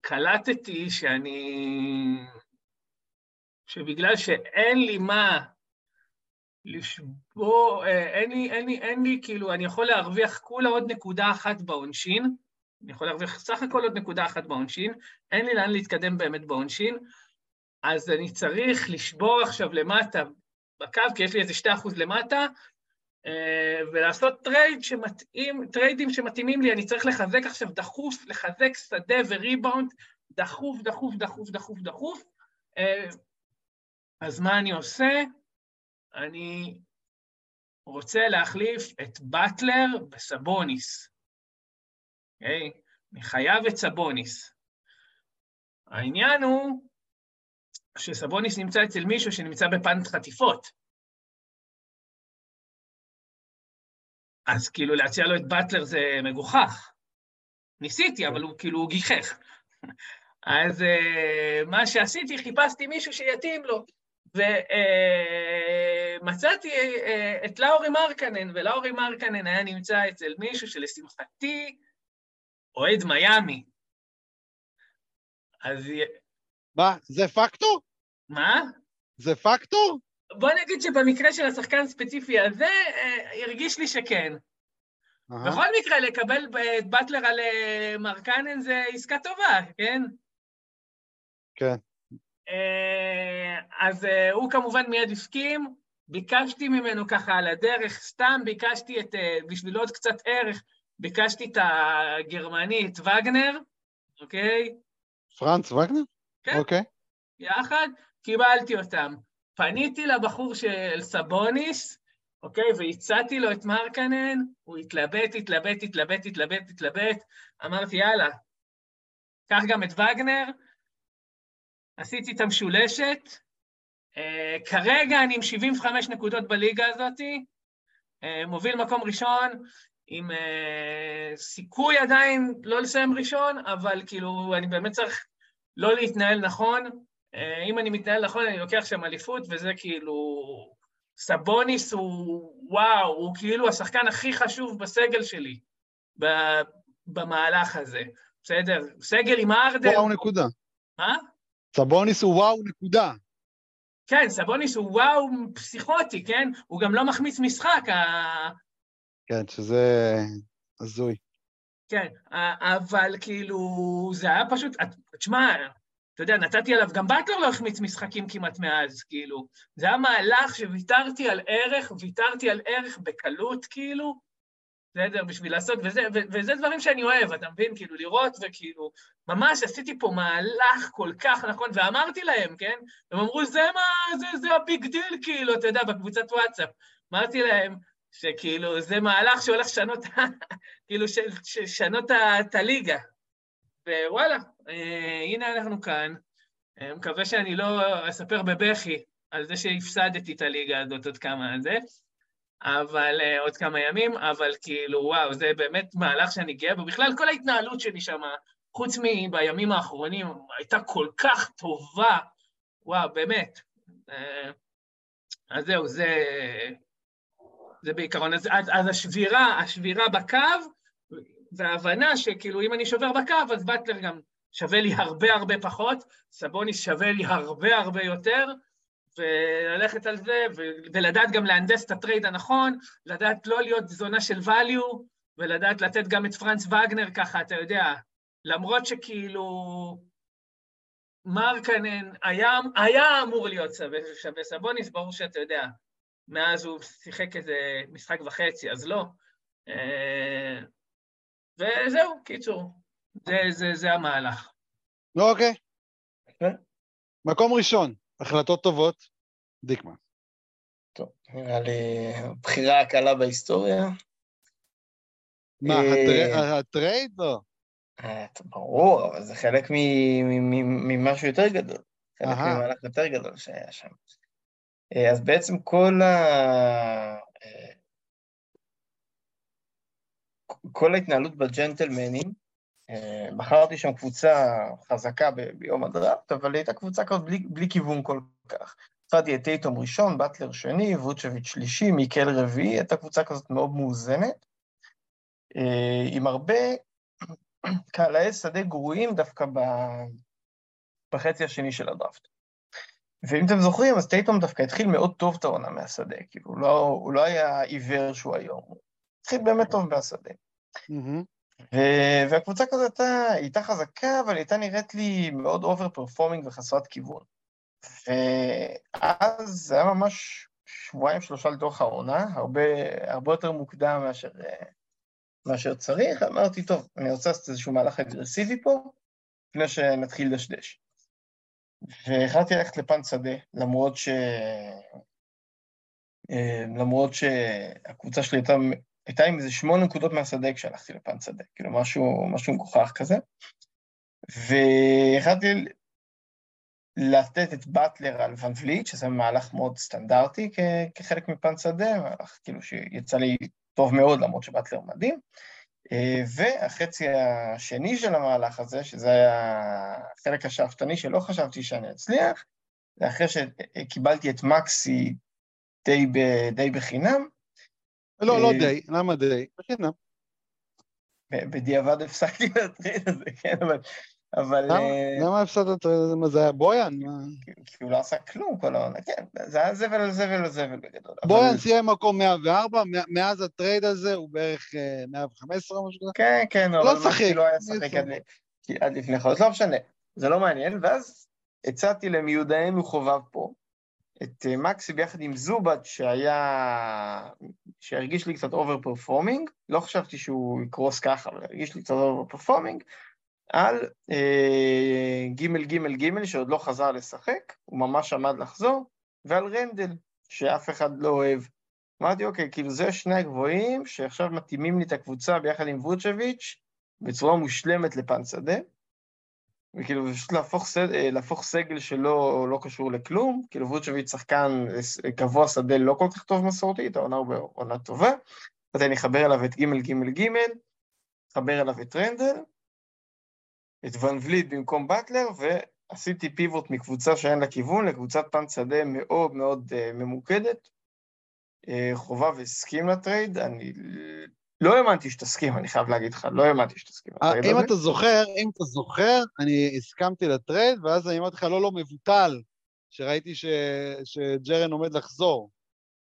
Speaker 3: קלטתי שאני... שבגלל שאין לי מה לשבור, אה, אין לי, אין לי, אין לי, כאילו, אני יכול להרוויח כולה עוד נקודה אחת בעונשין, אני יכול להרוויח סך הכל עוד נקודה אחת בעונשין, אין לי לאן להתקדם באמת בעונשין, אז אני צריך לשבור עכשיו למטה בקו, כי יש לי איזה 2% למטה, אה, ולעשות טרייד שמתאים, טריידים שמתאימים לי, אני צריך לחזק עכשיו דחוף, לחזק שדה וריבאונד, דחוף, דחוף, דחוף, דחוף, דחוף. אה, אז מה אני עושה? אני רוצה להחליף את באטלר בסבוניס. אוקיי? Okay? אני חייב את סבוניס. העניין הוא שסבוניס נמצא אצל מישהו שנמצא בפאנט חטיפות. אז כאילו להציע לו את באטלר זה מגוחך. ניסיתי, אבל הוא כאילו הוא גיחך. אז uh, מה שעשיתי, חיפשתי מישהו שיתאים לו. ומצאתי uh, uh, את לאורי מרקנן, ולאורי מרקנן היה נמצא אצל מישהו שלשמחתי אוהד מיאמי. אז...
Speaker 1: מה, זה פקטור?
Speaker 3: מה?
Speaker 1: זה פקטור?
Speaker 3: בוא נגיד שבמקרה של השחקן הספציפי הזה, uh, הרגיש לי שכן.
Speaker 1: אהה.
Speaker 3: בכל מקרה, לקבל את באטלר על uh, מרקנן זה עסקה טובה, כן?
Speaker 1: כן.
Speaker 3: אז הוא כמובן מיד הסכים, ביקשתי ממנו ככה על הדרך, סתם ביקשתי את, בשביל עוד קצת ערך, ביקשתי את הגרמני, את וגנר, אוקיי?
Speaker 1: פרנץ וגנר?
Speaker 3: כן.
Speaker 1: אוקיי.
Speaker 3: יחד, קיבלתי אותם. פניתי לבחור של סבוניס, אוקיי? והצעתי לו את מרקנן, הוא התלבט, התלבט, התלבט, התלבט, התלבט, אמרתי, יאללה, קח גם את וגנר, עשיתי את המשולשת, uh, כרגע אני עם 75 נקודות בליגה הזאת, uh, מוביל מקום ראשון, עם uh, סיכוי עדיין לא לסיים ראשון, אבל כאילו אני באמת צריך לא להתנהל נכון. Uh, אם אני מתנהל נכון, אני לוקח שם אליפות, וזה כאילו... סבוניס הוא, וואו, הוא כאילו השחקן הכי חשוב בסגל שלי, במהלך הזה. בסדר? סגל עם ארדן...
Speaker 1: וואו, נקודה.
Speaker 3: מה?
Speaker 1: סבוניס הוא וואו, נקודה.
Speaker 3: כן, סבוניס הוא וואו פסיכוטי, כן? הוא גם לא מחמיץ משחק. ה...
Speaker 1: כן, שזה הזוי.
Speaker 3: כן, אבל כאילו, זה היה פשוט, תשמע, אתה יודע, נתתי עליו, גם באטלר לא החמיץ משחקים כמעט מאז, כאילו. זה היה מהלך שוויתרתי על ערך, ויתרתי על ערך בקלות, כאילו, בסדר, בשביל לעשות, וזה, וזה דברים שאני אוהב, אתה מבין? כאילו, לראות וכאילו, ממש עשיתי פה מהלך כל כך נכון, ואמרתי להם, כן? הם אמרו, זה מה, זה, זה ה big deal, כאילו, אתה יודע, בקבוצת וואטסאפ. אמרתי להם, שכאילו, זה מהלך שהולך לשנות, כאילו, לשנות את הליגה. ווואלה, אה, הנה אנחנו כאן. אה, מקווה שאני לא אספר בבכי על זה שהפסדתי את הליגה הזאת עוד כמה זה, אבל אה, עוד כמה ימים, אבל כאילו, וואו, זה באמת מהלך שאני גאה בו. בכלל, כל ההתנהלות שלי שם חוץ מבימים האחרונים, הייתה כל כך טובה, וואו, באמת. אז זהו, זה, זה בעיקרון. אז, אז, אז השבירה, השבירה בקו, וההבנה שכאילו אם אני שובר בקו, אז באטלר גם שווה לי הרבה הרבה פחות, סבוניס שווה לי הרבה הרבה יותר, וללכת על זה, ולדעת גם להנדס את הטרייד הנכון, לדעת לא להיות זונה של value, ולדעת לתת גם את פרנץ וגנר ככה, אתה יודע, למרות שכאילו מרקנן היה, היה אמור להיות שווה, שווה סבוניס, ברור שאתה יודע, מאז הוא שיחק איזה משחק וחצי, אז לא. וזהו, קיצור, זה, זה, זה המהלך.
Speaker 1: אוקיי. מקום ראשון, החלטות טובות, דיקמן.
Speaker 2: טוב, נראה לי הבחירה הקלה בהיסטוריה.
Speaker 1: מה,
Speaker 2: אה,
Speaker 1: הטרייד? לא.
Speaker 2: אה, ברור, אבל זה חלק ממשהו יותר גדול. חלק ממהלך יותר גדול שהיה שם. אה, אז בעצם כל ה... כל ההתנהלות בג'נטלמנים, בחרתי שם קבוצה חזקה ביום הדראפט, אבל הייתה קבוצה כזאת בלי, בלי כיוון כל כך. מצאתי את טייטום ראשון, באטלר שני, ווצ'ביץ' שלישי, מיקל רביעי, הייתה קבוצה כזאת מאוד מאוזנת, אה, עם הרבה קלעי שדה גרועים דווקא בחצי השני של הדראפט. ואם אתם זוכרים, אז טייטום דווקא התחיל מאוד טוב את העונה מהשדה, כאילו, הוא לא, הוא לא היה העיוור שהוא היום, הוא התחיל באמת טוב מהשדה. ו- והקבוצה כזאת הייתה, חזקה, אבל הייתה נראית לי מאוד overperforming וחסרת כיוון. ואז זה היה ממש שבועיים שלושה לתוך העונה, הרבה, הרבה יותר מוקדם מאשר, מאשר צריך. אמרתי, טוב, אני רוצה לעשות איזשהו מהלך אגרסיבי פה, לפני שנתחיל לדשדש. והחלטתי ללכת לפן שדה, למרות ש... למרות שהקבוצה שלי הייתה, הייתה עם איזה שמונה נקודות מהשדה כשהלכתי לפן שדה, כאילו משהו, משהו מגוחך כזה. והחלטתי לתת את באטלר על ון וליט, שזה מהלך מאוד סטנדרטי כחלק מפן שדה, מהלך כאילו שיצא לי טוב מאוד, למרות שבאטלר מדהים. והחצי השני של המהלך הזה, שזה היה החלק השאפתני שלא חשבתי שאני אצליח, זה אחרי שקיבלתי את מקסי די, ב, די בחינם.
Speaker 1: לא, לא אה, די, למה די? בחינם.
Speaker 2: בדיעבד הפסקתי את הזה, כן, אבל אבל...
Speaker 1: למה אה, הפסדת? מה זה היה בויאן?
Speaker 2: כי הוא לא עשה כלום כל העונה, כן, זה היה זבל על זבל על זבל בגדול.
Speaker 1: בויאן סיים מקום 104, מאז הטרייד הזה הוא בערך 115 או משהו כזה.
Speaker 2: כן, כן,
Speaker 1: אבל לא שחק.
Speaker 2: לא היה שחק עד לפני חודש, לא משנה, זה לא מעניין, ואז הצעתי למיודענו חובב פה, את אה, מקסי ביחד עם זובאץ, שהיה... שהרגיש לי קצת overperforming, לא חשבתי שהוא יקרוס ככה, אבל הרגיש לי קצת overperforming, על אה, ג' ג' ג' שעוד לא חזר לשחק, הוא ממש עמד לחזור, ועל רנדל, שאף אחד לא אוהב. אמרתי, אוקיי, כאילו זה שני הגבוהים שעכשיו מתאימים לי את הקבוצה ביחד עם ווצ'ביץ' בצורה מושלמת לפן שדה, וכאילו פשוט להפוך, סד, אה, להפוך סגל שלא לא קשור לכלום, כאילו ווצ'ביץ' שחקן אה, קבוע שדה לא כל כך טוב מסורתית, העונה הוא בעונה טובה, אז אני אחבר אליו את ג' ג' ג', אחבר אליו את רנדל, את ון וליד במקום באטלר, ועשיתי פיבוט מקבוצה שאין לה כיוון לקבוצת punt שדה מאוד מאוד uh, ממוקדת. חובב הסכים לטרייד, אני לא האמנתי שתסכים, אני חייב להגיד לך, לא האמנתי שתסכים
Speaker 1: הזה. אם אתה זוכר, אם אתה זוכר, אני הסכמתי לטרייד, ואז אני אמרתי לך, לא, לא, מבוטל, שראיתי. שג'רן עומד לחזור.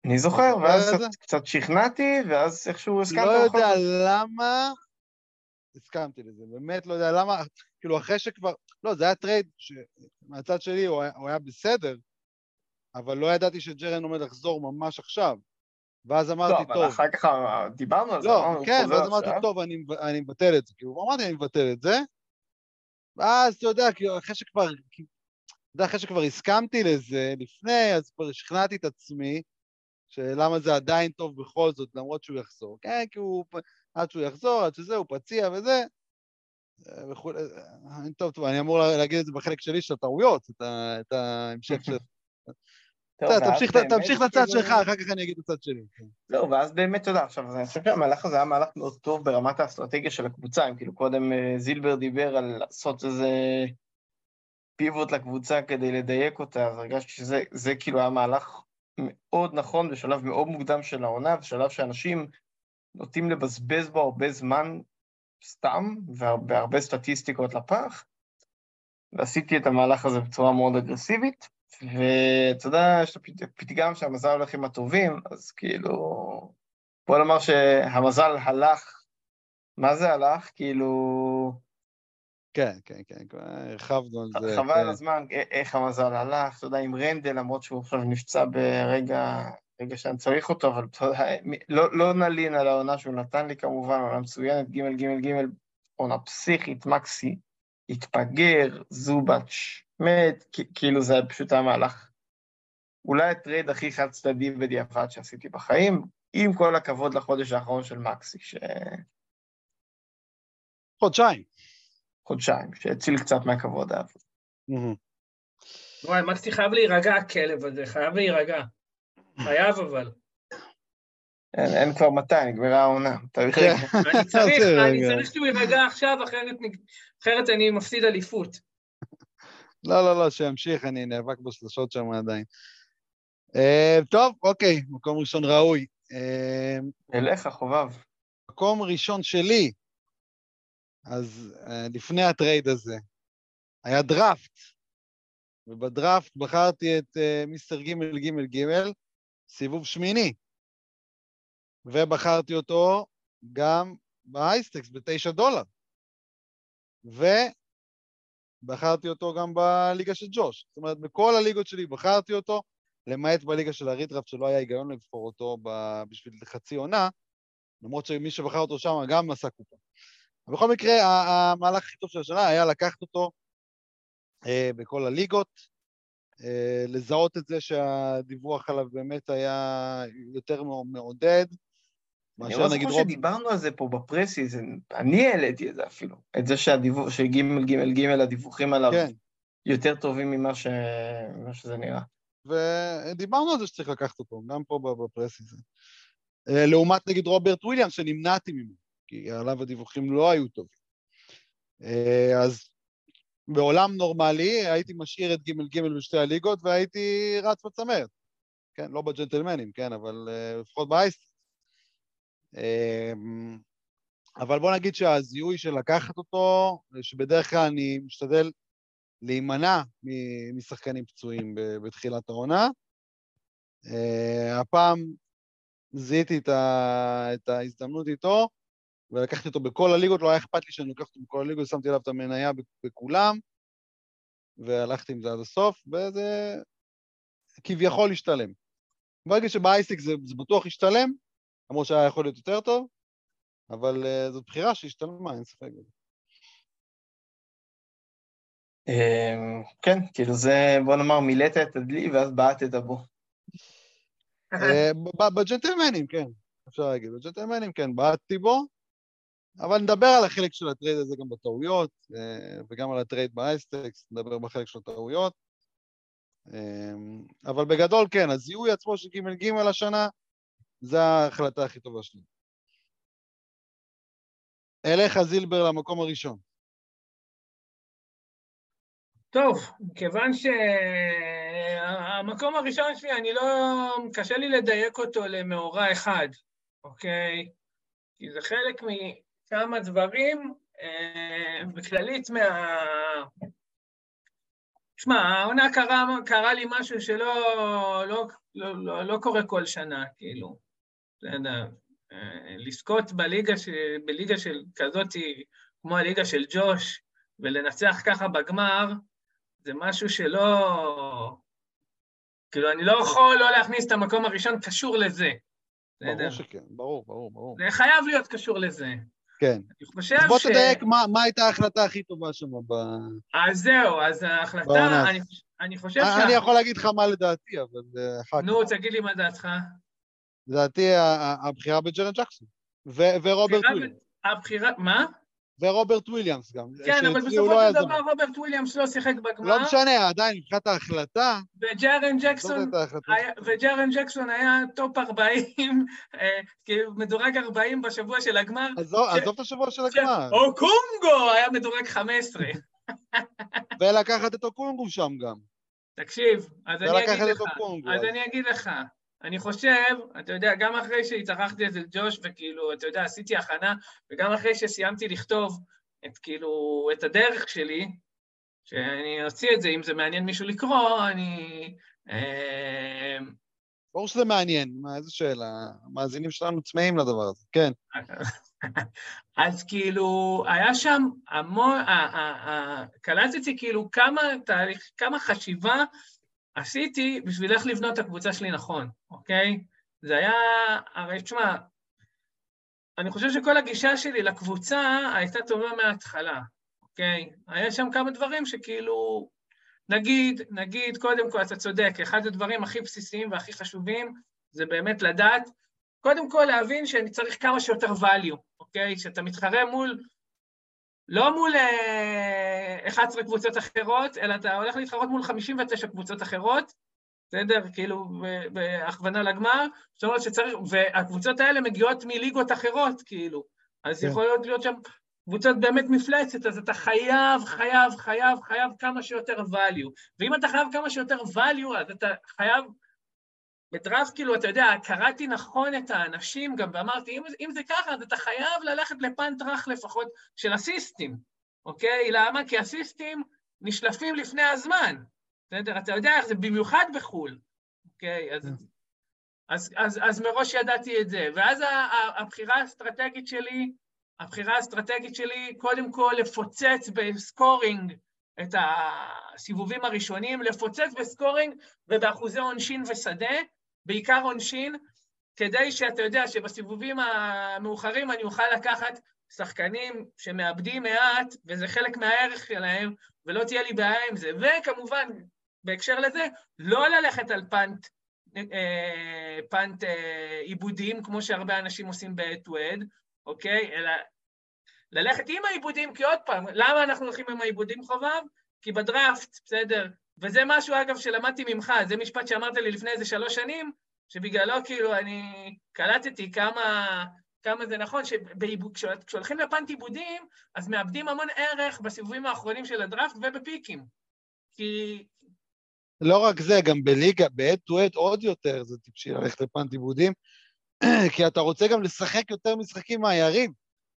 Speaker 2: אני זוכר, ואז קצת, שכנעתי, ואז איכשהו הסכמת.
Speaker 1: לא יודע למה, הסכמתי לזה, באמת לא יודע למה, כאילו אחרי שכבר, לא, זה היה טרייד שמהצד שלי הוא היה בסדר, אבל לא ידעתי שג'רן עומד לחזור ממש עכשיו. ואז אמרתי,
Speaker 2: לא,
Speaker 1: טוב...
Speaker 2: לא, אבל אחר כך דיברנו על זה,
Speaker 1: לא, כן, ואז אמרתי. טוב, אני, מבטל את זה. כאילו, אמרתי, אני מבטל את זה, ואז, אתה יודע, כאילו, אחרי שכבר, כאילו, אתה יודע, אחרי שכבר הסכמתי לזה לפני, אז כבר שכנעתי את עצמי, שלמה זה עדיין טוב בכל זאת, למרות שהוא יחזור. כן, כי הוא... עד שהוא יחזור, עד שזה, הוא פציע וזה. וכולי. טוב, טוב, אני אמור להגיד את זה בחלק שלי של הטעויות, את ההמשך של... תמשיך- הצד
Speaker 2: כאילו-
Speaker 1: שלך, אחר כך אני אגיד הצד שלי. כן.
Speaker 2: לא, ואז באמת, יודע, עכשיו, אני חושב שהמהלך הזה היה מהלך מאוד טוב ברמת האסטרטגיה של הקבוצה, אם כאילו קודם אה, זילבר דיבר על לעשות איזה פיבוט לקבוצה כדי לדייק אותה, אז הרגשתי שזה זה כאילו היה מהלך מאוד נכון בשלב מאוד מוקדם של העונה, בשלב שאנשים נוטים לבזבז בו הרבה זמן סתם, והרבה סטטיסטיקות לפח, ועשיתי את המהלך הזה בצורה מאוד אגרסיבית, ואתה יודע, יש את הפתגם שהמזל הולך עם הטובים, אז כאילו, בוא נאמר שהמזל הלך, מה זה הלך? כאילו,
Speaker 1: כן, כן, כן, הרחבנו על זה.
Speaker 2: חבל על
Speaker 1: כן.
Speaker 2: הזמן, איך המזל הלך, אתה יודע, עם רנדל, למרות שהוא עכשיו נפצע ברגע, רגע שאני צריך אותו, אבל אתה יודע, לא, לא נלין על העונה שהוא נתן לי כמובן, עונה מצוינת, ג' ג' ג', עונה פסיכית, מקסי, התפגר, זובץ', מת, כ- כאילו זה פשוט היה מהלך. אולי הטרייד הכי חד צדדי בדיעבד שעשיתי בחיים, עם כל הכבוד לחודש האחרון של מקסי,
Speaker 1: חודשיים.
Speaker 2: שחודשיים, שהציל קצת מהכבוד האב.
Speaker 3: וואי, מקסי חייב להירגע, הכלב הזה, חייב להירגע. חייב אבל.
Speaker 2: אין, אין כבר מתי, נגמרה העונה.
Speaker 1: כן.
Speaker 3: אני צריך, אני. צריך שהוא יירגע עכשיו, אחרת אני מפסיד אליפות.
Speaker 1: לא, לא, לא, שימשיך, אני נאבק בשלשות שם עדיין. אה, טוב, אוקיי, מקום ראשון ראוי. אה,
Speaker 2: אליך, חובב.
Speaker 1: מקום ראשון שלי, אז אה, לפני הטרייד הזה, היה דראפט, ובדראפט בחרתי את מיסטר גימל גימל גימל, סיבוב שמיני, ובחרתי אותו גם ב high stakes בתשע דולר, ובחרתי אותו גם בליגה של ג'וש. זאת אומרת, בכל הליגות שלי בחרתי אותו, למעט בליגה של הרידראפט שלא היה היגיון לבחור אותו בשביל חצי עונה, למרות שמי שבחר אותו שם גם עשה קופה. בכל מקרה, המהלך הכי טוב של השנה היה לקחת אותו אה, בכל הליגות, אה, לזהות את זה שהדיווח עליו באמת היה יותר מעודד, מאשר
Speaker 2: לא
Speaker 1: נגיד
Speaker 2: זוכר
Speaker 1: רוב...
Speaker 2: שדיברנו על זה פה בפרסי, זה... אני העליתי את זה אפילו. את זה שהדיווח, שגימל גימל גימל, הדיווחים עליו
Speaker 1: כן,
Speaker 2: יותר טובים ממה, ש... שזה נראה.
Speaker 1: ודיברנו על זה שצריך לקחת אותו, גם פה ב- בפרס הזה. אה, לעומת נגיד רוברט וויליאמס, שנמנעתי ממנו, כי עליו הדיווחים לא היו טובים. אה, אז בעולם נורמלי הייתי משאיר את גימל גימל בשתי הליגות והייתי רץ בצמרת. כן, לא בג'נטלמנים, כן, אבל אה, לפחות באייסט. אה, אבל בוא נגיד שהזיהוי של לקחת אותו, שבדרך כלל אני משתדל להימנע משחקנים פצועים בתחילת העונה. Uh, הפעם זיהיתי את, ההזדמנות איתו, ולקחתי אותו בכל הליגות, לא היה אכפת לי שאני לוקח אותו בכל הליגות, שמתי עליו את המניה בכולם, והלכתי עם זה עד הסוף, וזה כביכול השתלם. ברגע שבאייסיק זה, זה בטוח השתלם, למרות שהיה יכול להיות יותר טוב, אבל uh, זאת בחירה שהשתלמה, אין ספק בזה.
Speaker 2: אמ, כן, כאילו זה, בוא נאמר, מילאת את הדלי ואז בעטת בו.
Speaker 1: אה, ב- בג'נטלמנים, כן, אפשר להגיד. בג'נטלמנים, כן, בעטתי בו, אבל נדבר על החלק של הטרייד הזה גם בטעויות, אה, וגם על הטרייד ב high stakes, נדבר בחלק של הטעויות. אה, אבל בגדול, כן, הזיהוי עצמו של ג' ג' השנה, זה ההחלטה הכי טובה שלי. אליך זילבר למקום הראשון.
Speaker 3: טוב, מכיוון שהמקום הראשון שלי, אני לא... קשה לי לדייק אותו למאורע אחד, אוקיי? כי זה חלק מכמה דברים, אה, בכללית מה... שמע, העונה קרה, קרה לי משהו שלא לא, לא, לא, לא קורה כל שנה, כאילו. יודע, אה, לזכות בליגה, ש, בליגה של כזאת, כמו הליגה של ג'וש, ולנצח ככה בגמר, זה משהו שלא... כאילו, אני לא יכול לא להכניס את המקום הראשון קשור לזה. בסדר?
Speaker 1: ברור שכן, ברור, ברור, ברור.
Speaker 3: זה חייב להיות קשור לזה.
Speaker 1: כן.
Speaker 3: אני חושב
Speaker 1: אז בוא
Speaker 3: ש...
Speaker 1: תדייק מה, מה הייתה ההחלטה הכי טובה שם ב...
Speaker 3: אז זהו, אז ההחלטה. אני, אני חושב
Speaker 1: אני יכול להגיד לך מה לדעתי, אבל אה, אחר כך.
Speaker 3: נו, תגיד לי מה דעתך.
Speaker 1: לדעתי הבחירה בג'רן ג'קסון, ורוברט וויליאמס.
Speaker 3: הבחירה... מה?
Speaker 1: ורוברט וויליאמס גם.
Speaker 3: כן, אבל בסופו
Speaker 1: לא
Speaker 3: של. דבר רוברט וויליאמס לא שיחק בגמר,
Speaker 1: לא משנה, עדיין, מבחינת ההחלטה,
Speaker 3: וג'רן ג'קסון וג'רן ג'קסון היה טופ 40, אה, כאילו מדורג 40 בשבוע של הגמר.
Speaker 1: עזוב את השבוע של הגמר,
Speaker 3: או אוקונגו היה מדורג 15.
Speaker 1: ולקחת את אוקונגו שם גם.
Speaker 3: תקשיב, אז אני אגיד לך, אז- אני אגיד לך, אני חושב, אתה יודע, גם אחרי שהתארחתי אצל ג'וש וכאילו, אתה יודע, עשיתי הכנה, וגם אחרי שסיימתי לכתוב את כאילו, את הדרך שלי, שאני אוציא את זה, אם זה מעניין מישהו לקרוא, אני... אה,
Speaker 1: ברור שזה מעניין, מה, איזה שאלה. המאזינים שלנו צמאים לדבר הזה, כן.
Speaker 3: אז כאילו, היה שם המון, קלטתי כאילו כמה תהליך, כמה חשיבה עשיתי בשביל איך לבנות את הקבוצה שלי נכון, אוקיי? זה היה, הרי תשמע, אני חושב שכל הגישה שלי לקבוצה הייתה טובה מההתחלה, אוקיי? היה שם כמה דברים שכאילו, נגיד, נגיד, קודם כל, אתה צודק, אחד הדברים הכי בסיסיים והכי חשובים זה באמת לדעת, קודם כל להבין שאני צריך כמה שיותר value, אוקיי? שאתה מתחרה מול, לא מול אה, 11 קבוצות אחרות, אלא אתה הולך להתחרות מול 59 קבוצות אחרות, בסדר? כאילו, בהכוונה לגמר, זאת אומרת שצריך, והקבוצות האלה מגיעות מליגות אחרות, כאילו. אז
Speaker 1: כן.
Speaker 3: יכול להיות להיות שם קבוצות באמת מפלצת, אז אתה חייב, חייב, חייב, חייב כמה שיותר value. ואם אתה חייב כמה שיותר value, אז אתה חייב... בדראפט, כאילו, אתה יודע, קראתי נכון את האנשים גם, ואמרתי, אם, אם זה ככה, אז אתה חייב ללכת לפאנט רך לפחות של אסיסטים, אוקיי? למה? כי אסיסטים נשלפים לפני הזמן. בסדר? אתה יודע איך זה, במיוחד בחו"ל, אוקיי? אז,
Speaker 1: כן.
Speaker 3: אז, אז, אז מראש ידעתי את זה. ואז ה- ה- הבחירה האסטרטגית שלי, הבחירה האסטרטגית שלי, קודם כל לפוצץ בסקורינג את הסיבובים הראשונים, לפוצץ בסקורינג ובאחוזי עונשין ושדה, בעיקר עונשין, כדי שאתה יודע שבסיבובים המאוחרים אני אוכל לקחת שחקנים שמאבדים מעט, וזה חלק מהערך שלהם, ולא תהיה לי בעיה עם זה. וכמובן, בהקשר לזה, לא ללכת על פאנט, אה, פאנט אה, עיבודים, כמו שהרבה אנשים עושים ב-head-to-head, אוקיי? אלא ללכת עם העיבודים, כי עוד פעם, למה אנחנו הולכים עם העיבודים חובב? כי בדראפט, בסדר, וזה משהו, אגב, שלמדתי ממך, זה משפט שאמרת לי לפני איזה שלוש שנים, שבגללו כאילו אני קלטתי כמה, כמה זה נכון, שכשהולכים לפאנט עיבודים, אז מאבדים המון ערך בסיבובים האחרונים של הדראפט ובפיקים. כי...
Speaker 1: לא רק זה, גם בליגה, ב-head to head עוד יותר זה טיפשי ללכת לפאנט עיבודים, כי אתה רוצה גם לשחק יותר משחקים מהיריב.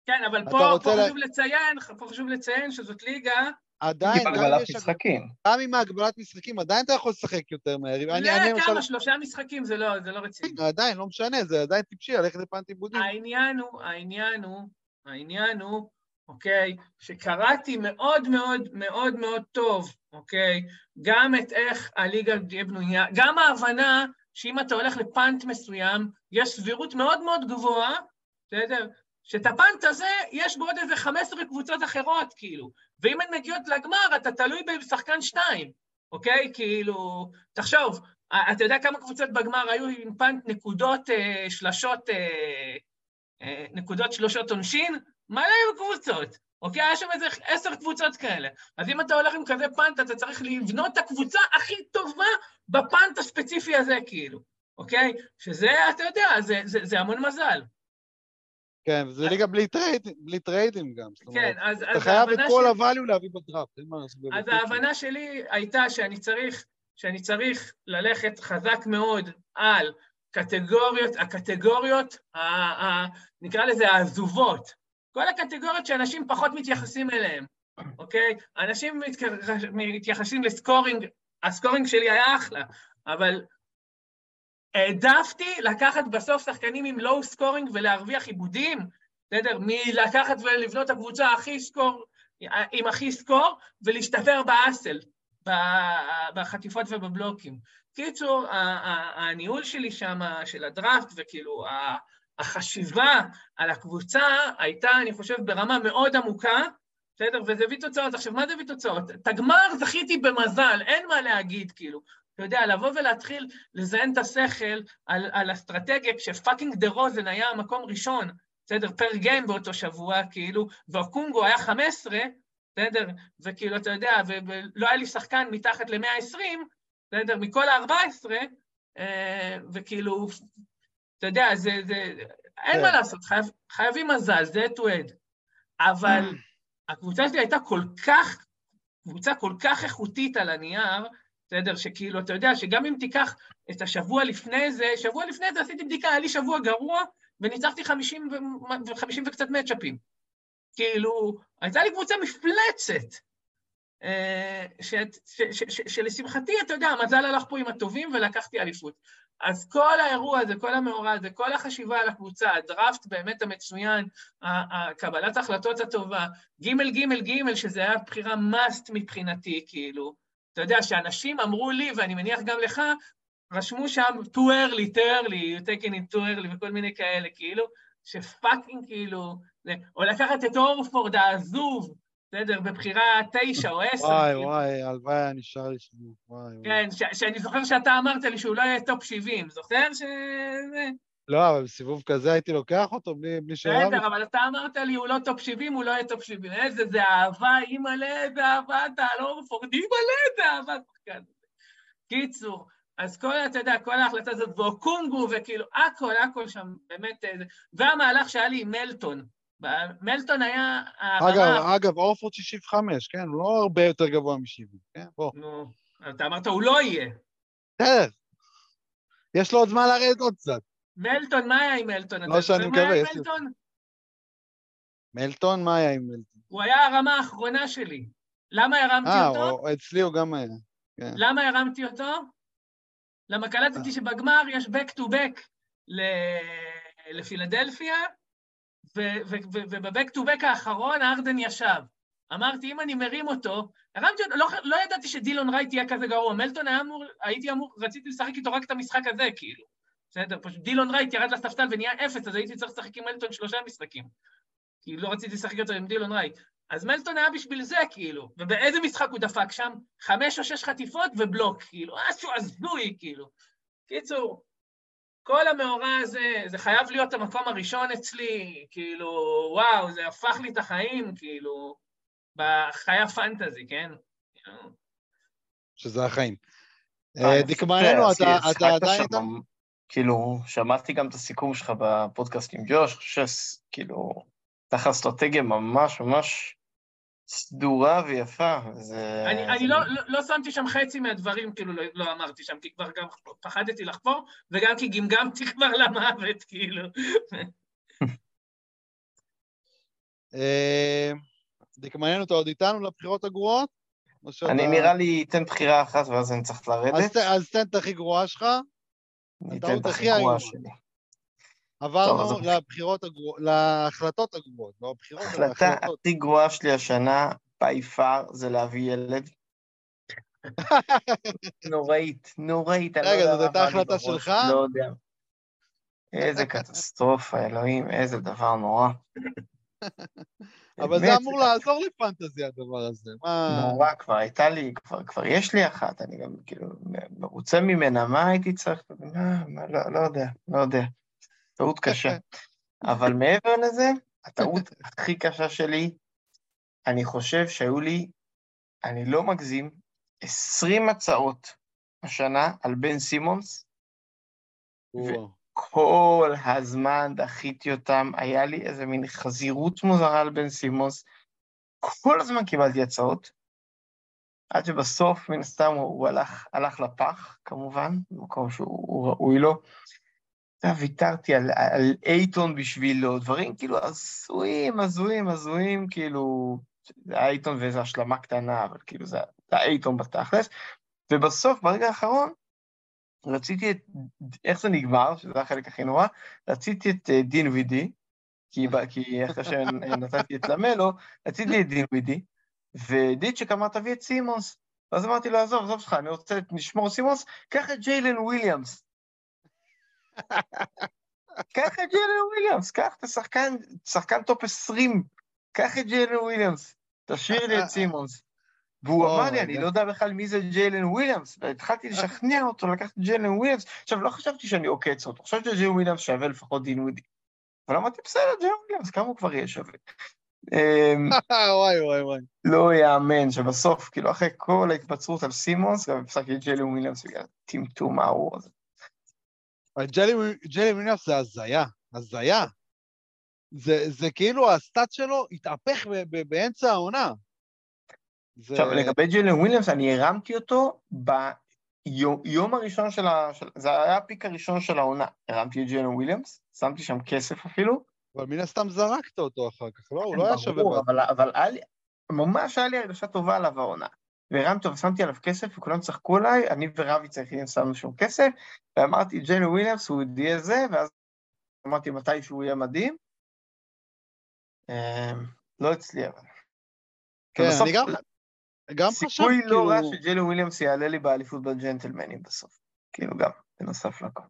Speaker 3: כן, אבל פה, פה
Speaker 1: לה-
Speaker 3: חשוב לציין, פה חשוב לציין שזאת ליגה,
Speaker 1: עדיין,
Speaker 2: עם הגבלת משחקים.
Speaker 1: גם עם הגבלת משחקים, עדיין אתה יכול לשחק יותר אני
Speaker 3: לא, כמה, שלושה משחקים, זה לא, זה לא רציני.
Speaker 1: עדיין, לא משנה, זה עדיין טיפשי ללכת לפאנט עיבודים.
Speaker 3: העניין הוא, העניין הוא, העניין הוא, אוקיי, שקראתי מאוד מאוד מאוד מאוד טוב, אוקיי, גם את איך הליגה תהיה בנויה, גם ההבנה שאם אתה הולך לפאנט מסוים, יש סבירות מאוד מאוד גבוהה, בסדר? שאת הפאנט הזה, יש בו עוד איזה 15 קבוצות אחרות, כאילו. ואם הן מגיעות לגמר, אתה תלוי בשחקן שתיים, אוקיי? כאילו, תחשוב, אתה יודע כמה קבוצות בגמר היו עם פאנט נקודות אה, שלשות, אה, אה, נקודות שלושות עונשין? מלא היו קבוצות, אוקיי? היה שם איזה עשר קבוצות כאלה. אז אם אתה הולך עם כזה פאנט, אתה צריך לבנות את הקבוצה הכי טובה ב punt הספציפי הזה, כאילו, אוקיי? שזה, אתה יודע, זה, זה, זה המון מזל.
Speaker 1: כן, וזה ליגה בלי טרייד- בלי טריידים גם.
Speaker 3: כן, אז,
Speaker 1: אתה
Speaker 3: אז
Speaker 1: חייב את
Speaker 3: ההבנה
Speaker 1: כל
Speaker 3: שלי-
Speaker 1: ה value להביא בדראפט, אין מה לעשות.
Speaker 3: אז. ההבנה שלי הייתה שאני צריך, שאני צריך ללכת חזק מאוד על קטגוריות, הקטגוריות, ה, ה, נקרא לזה העזובות. כל הקטגוריות שאנשים פחות מתייחסים אליהן, אוקיי? אנשים מתייח- מתייחסים ל scoring, ה scoring שלי היה אחלה, אבל העדפתי לקחת בסוף שחקנים עם low scoring ולהרוויח איבודים, בסדר? מלקחת ולבנות את הקבוצה הכי score, עם הכי score, ולהשתפר באסל, בחטיפות ובבלוקים. קיצור, הניהול שלי שם, של הדראפט, וכאילו החשיבה על הקבוצה הייתה, אני חושב, ברמה מאוד עמוקה, בסדר? וזה הביא תוצאות. עכשיו, מה זה הביא תוצאות? את הגמר זכיתי במזל, אין מה להגיד, כאילו. אתה יודע, לבוא ולהתחיל לזיין את השכל על, על אסטרטגיה, כשפאקינג דה רוזן היה מקום ראשון, בסדר, פר גיים באותו שבוע, כאילו, והקונגו היה 15, בסדר, וכאילו, אתה יודע, ולא היה לי שחקן מתחת ל-120, בסדר, מכל ה-14, אה, וכאילו, אתה יודע, זה, זה, אין מה כן. לעשות, חייב, חייבים מזל, זה to add. אבל הקבוצה שלי הייתה כל כך, קבוצה כל כך איכותית על הנייר, בסדר? שכאילו, אתה יודע, שגם אם תיקח את השבוע לפני זה, שבוע לפני זה עשיתי בדיקה, היה לי שבוע גרוע, וניצחתי 50 ו- 50 וקצת מצ'אפים. כאילו, הייתה לי קבוצה מפלצת, אה, שלשמחתי, אתה יודע, המזל הלך פה עם הטובים ולקחתי אליפות. אז כל האירוע הזה, כל המאורע הזה, כל החשיבה על הקבוצה, הדראפט באמת המצוין, קבלת ההחלטות הטובה, ג' ג' ג', שזה היה בחירה מאסט מבחינתי, כאילו. אתה יודע, שאנשים אמרו לי, ואני מניח גם לך, רשמו שם too early, too early, you taking it too early וכל מיני כאלה, כאילו, שפאקינג כאילו, או לקחת את אורפורד העזוב, בסדר, בבחירה תשע או עשר.
Speaker 1: וואי, כאילו. וואי, הלוואי היה נשאר לי שם, וואי.
Speaker 3: כן, שאני זוכר שאתה אמרת לי שהוא לא יהיה טופ 70, זוכר ש...
Speaker 1: לא, אבל בסיבוב כזה הייתי לוקח אותו בלי, בלי שאלה.
Speaker 3: בסדר, אבל אתה אמרת לי, הוא לא טופ 70, הוא לא יהיה טופ 70. איזה, זה אהבה, אימא'לה, איזה אהבה אתה, לאל אורפורד, אימא'לה, איזה אהבה. קיצור, אז כל, אתה יודע, כל ההחלטה הזאת, ואוקונגו, וכאילו, הכל, הכל שם, באמת, והמהלך שהיה לי עם מלטון. מלטון היה...
Speaker 1: אגב, אגב, אורפורד 65, כן? הוא לא הרבה יותר גבוה מ-70, כן? בוא.
Speaker 3: נו, אתה אמרת, הוא לא יהיה.
Speaker 1: בסדר. יש לו עוד זמן לרדת עוד קצת.
Speaker 3: מלטון, מה היה עם מלטון?
Speaker 1: לא שאני מקווה, יש לי... מלטון, מה היה עם מלטון?
Speaker 3: הוא היה הרמה האחרונה שלי. למה הרמתי 아, אותו?
Speaker 1: אה, אצלי הוא גם היה.
Speaker 3: כן. למה הרמתי אותו? למה קלטתי אה. שבגמר יש back to back לפילדלפיה, וב back to back האחרון ארדן ישב. אמרתי, אם אני מרים אותו, הרמתי אותו, לא, לא ידעתי שדילון רייט יהיה כזה גרוע. מלטון היה אמור, הייתי אמור, רציתי לשחק איתו רק את המשחק הזה, כאילו. בסדר, פשוט דילון רייט ירד לספסל ונהיה אפס, אז הייתי צריך לשחק עם מלטון שלושה משחקים. כי לא רציתי לשחק אותו עם דילון רייט. אז מלטון היה בשביל זה, כאילו. ובאיזה משחק הוא דפק שם? חמש או שש חטיפות ובלוק, כאילו. משהו הזוי, כאילו. קיצור, כל המאורע הזה, זה חייב להיות המקום הראשון אצלי, כאילו, וואו, זה הפך לי את החיים, כאילו, בחיי הפנטזי, כן?
Speaker 1: שזה החיים. אה, דקמננו, אתה עדיין איתנו?
Speaker 2: כאילו, שמעתי גם את הסיכום שלך בפודקאסט עם ג'וש, חושב שכאילו, תחת אסטרטגיה ממש ממש סדורה ויפה. זה...
Speaker 3: אני, אני לא, לא, לא שמתי שם חצי מהדברים, כאילו לא, לא אמרתי שם, כי כבר גם פחדתי לחפור, וגם כי גמגמתי כבר למוות, כאילו.
Speaker 1: אה, דקמננו, אתה עוד איתנו לבחירות הגרועות?
Speaker 2: אני נראה לי אתן בחירה אחת ואז אני צריך לרדת.
Speaker 1: אז תן את הכי גרועה שלך.
Speaker 2: אני אתן את הכי גרועה שלי.
Speaker 1: עברנו לבחירות הגרועות, להחלטות הגרועות, לא הבחירות.
Speaker 2: ההחלטה הכי גרועה שלי השנה, by far, זה להביא ילד. נוראית, נוראית.
Speaker 1: לא רגע, זאת הייתה החלטה שלך?
Speaker 2: לא יודע. איזה קטסטרופה, אלוהים, איזה דבר נורא.
Speaker 1: אבל זה אמור לעזור לפנטזי, הדבר הזה.
Speaker 2: נורא, כבר הייתה לי, כבר יש לי אחת, אני גם כאילו מרוצה ממנה, מה הייתי צריך? מה, לא, לא יודע, לא יודע. טעות קשה. אבל מעבר לזה, הטעות הכי קשה שלי, אני חושב שהיו לי, אני לא מגזים, 20 הצעות השנה על בן סימונס, וכל הזמן דחיתי אותם, היה לי איזה מין חזירות מוזרה על בן סימונס, כל הזמן קיבלתי הצעות, עד שבסוף, מן הסתם, הוא, הוא הלך, הלך לפח, כמובן, במקום שהוא ראוי לו. ויתרתי על, על אייטון בשבילו, דברים כאילו הזויים, הזויים, הזויים, כאילו, זה היה אייטון ואיזו השלמה קטנה, אבל כאילו זה היה אייטון בתכלס. ובסוף, ברגע האחרון, רציתי את, איך זה נגמר, שזה החלק הכי נורא, רציתי את אה, דין וידי, כי, כי אחרי שנתתי את למלו, רציתי את דינווידי, ודיצ'ק אמר, תביא את סימונס. ואז אמרתי לו, עזוב, עזוב שלך, אני רוצה לשמור סימונס, קח את ג'יילן וויליאמס. קח את ג'יילן וויליאמס, קח את השחקן, שחקן טופ 20, קח את ג'יילן וויליאמס, תשאיר לי את סימונס. והוא אמר לי, אני לא יודע בכלל מי זה ג'יילן וויליאמס, והתחלתי לשכנע אותו לקחת את ג'יילן וויליאמס. עכשיו, לא חשבתי שאני עוקץ אותו, חשבתי שג'יילן וויליאמס שווה לפחות דינווידי. אבל אמרתי, בסדר, ג'יילן וויליאמס, כמה הוא כבר יהיה שווה? אמ,
Speaker 1: וואי וואי וואי.
Speaker 2: לא יאמן שבסוף, כאילו, אחרי כל ההתבצרות על סימונס, גם הפסדתי את ג'יילן וויליאמס בגלל הטמטום הארור הזה.
Speaker 1: ג'יילן וויליאמס זה הזיה, הזיה. זה, כאילו ה stat שלו התהפך באמצע העונה. זה...
Speaker 2: עכשיו, לגבי ג'יילן וויליאמס, אני הרמתי אותו ביום הראשון של ה... של- זה היה ה pick הראשון של העונה. הרמתי את ג'יילן וויליאמס, שמתי שם כסף אפילו.
Speaker 1: אבל מן הסתם זרקת אותו אחר כך, לא? הוא לא היה שווה...
Speaker 2: ברור. אבל, אבל היה לי, ממש היה לי הרגשה טובה עליו העונה. והרמתי אותו ושמתי עליו כסף, וכולם צחקו עליי, אני ורביץ היחידים שמנו שם כסף, ואמרתי, ג'יילן וויליאמס הוא יהיה זה, ואז אמרתי מתי שהוא יהיה מדהים. אמ, לא אצלי, אבל.
Speaker 1: כן, אני גם, גם חשבתי,
Speaker 2: סיכוי לא
Speaker 1: כאילו...
Speaker 2: רע שג'יילן וויליאמס יעלה לי באליפות בג'נטלמנים בסוף. כאילו גם, בנוסף לכל.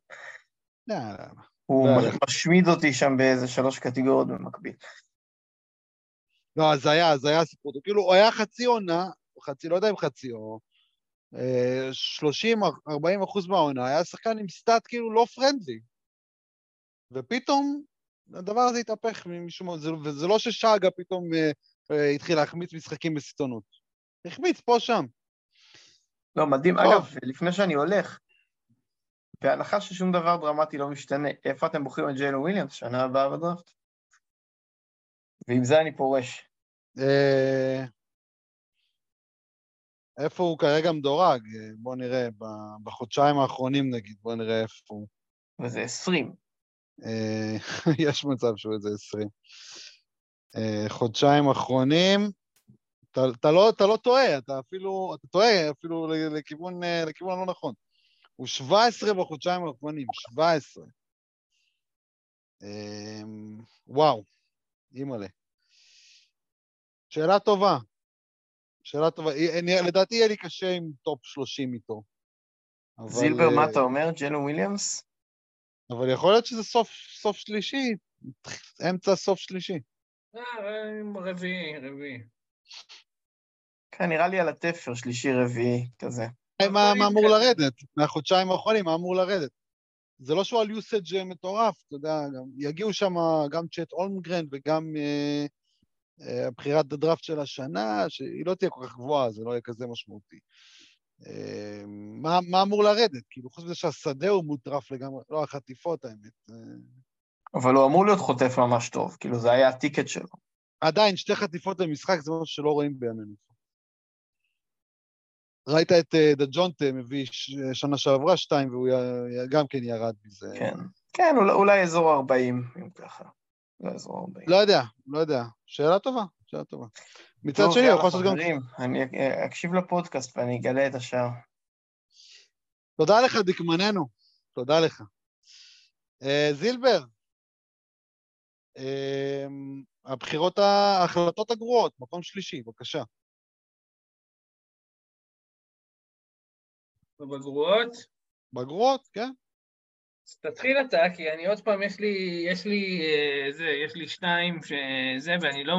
Speaker 1: לא, לא, לא.
Speaker 2: הוא. משמיד אותי שם באיזה שלוש קטגוריות במקביל.
Speaker 1: לא, אז היה, אז היה סיפור. כאילו, הוא היה חצי עונה, חצי, לא יודע אם חצי, או... 30-40 אחוז מהעונה, היה שחקן עם סטאט כאילו לא פרנדלי. ופתאום הדבר הזה התהפך וזה לא ששאגה פתאום אה, אה, התחיל להחמיץ משחקים בסיטונות. החמיץ פה שם.
Speaker 2: לא, מדהים.
Speaker 1: טוב.
Speaker 2: אגב, לפני שאני הולך, בהנחה ששום דבר דרמטי לא משתנה, איפה אתם בוחרים את ג'יילן וויליאמס שנה הבאה בדראפט? ועם זה אני פורש.
Speaker 1: אה, איפה הוא כרגע מדורג? אה, בוא נראה, בחודשיים האחרונים נגיד, בוא נראה איפה הוא.
Speaker 2: וזה 20.
Speaker 1: אה, יש מצב שהוא איזה 20. אה, חודשיים אחרונים, אתה, אתה, לא, אתה לא טועה, אתה אפילו, אתה טועה אפילו לכיוון, אה, לכיוון הלא נכון. הוא 17 בחודשיים האחרונים, 17. אה, וואו, אימא'לה. שאלה טובה. שאלה טובה. אה, אני- לדעתי יהיה לי קשה עם טופ 30 איתו. אבל,
Speaker 2: זילבר,
Speaker 1: אה,
Speaker 2: מה אתה אומר? ג'יילן וויליאמס?
Speaker 1: אבל יכול להיות שזה סוף, סוף שלישי, אמצע סוף שלישי.
Speaker 3: אה, רביעי, רביעי.
Speaker 2: כן, נראה לי על התפר, שלישי, רביעי, כזה.
Speaker 1: מה, מה אמור. לרדת? מהחודשיים האחרונים, מה אמור לרדת? זה לא שהוא על יוסאג' מטורף, אתה יודע, גם, יגיעו שם גם צ'ט אולמגרן וגם אה, אה, בחירת הדראפט של השנה, שהיא לא תהיה כל כך גבוהה, זה לא יהיה כזה משמעותי. אה, מה, מה אמור לרדת? כאילו, חוץ מזה שהשדה הוא מוטרף לגמרי, לא החטיפות, האמת. אה,
Speaker 2: אבל הוא אמור להיות חוטף ממש טוב, כאילו זה היה הטיקט שלו.
Speaker 1: עדיין, שתי חטיפות למשחק זה משהו שלא רואים בימינו. ראית את אה, דג'ונטה מביא שנה שעברה שתיים, והוא גם כן ירד מזה.
Speaker 2: כן. כן, אולי, אזור 40, אם ככה. אולי אזור 40.
Speaker 1: לא יודע, לא יודע. שאלה טובה, שאלה טובה. מצד שני, הוא יכול לעשות גם...
Speaker 2: אני אה, אקשיב לפודקאסט ואני אגלה את השאר.
Speaker 1: תודה לך, דקמננו. תודה לך. אה, זילבר, הבחירות, ההחלטות הגרועות, מקום שלישי, בבקשה.
Speaker 3: בבגרויות.
Speaker 1: בגרועות, כן?
Speaker 3: אז תתחיל אתה, כי אני עוד פעם, יש לי, יש לי, אה, זה, יש לי שניים שזה, ואני לא,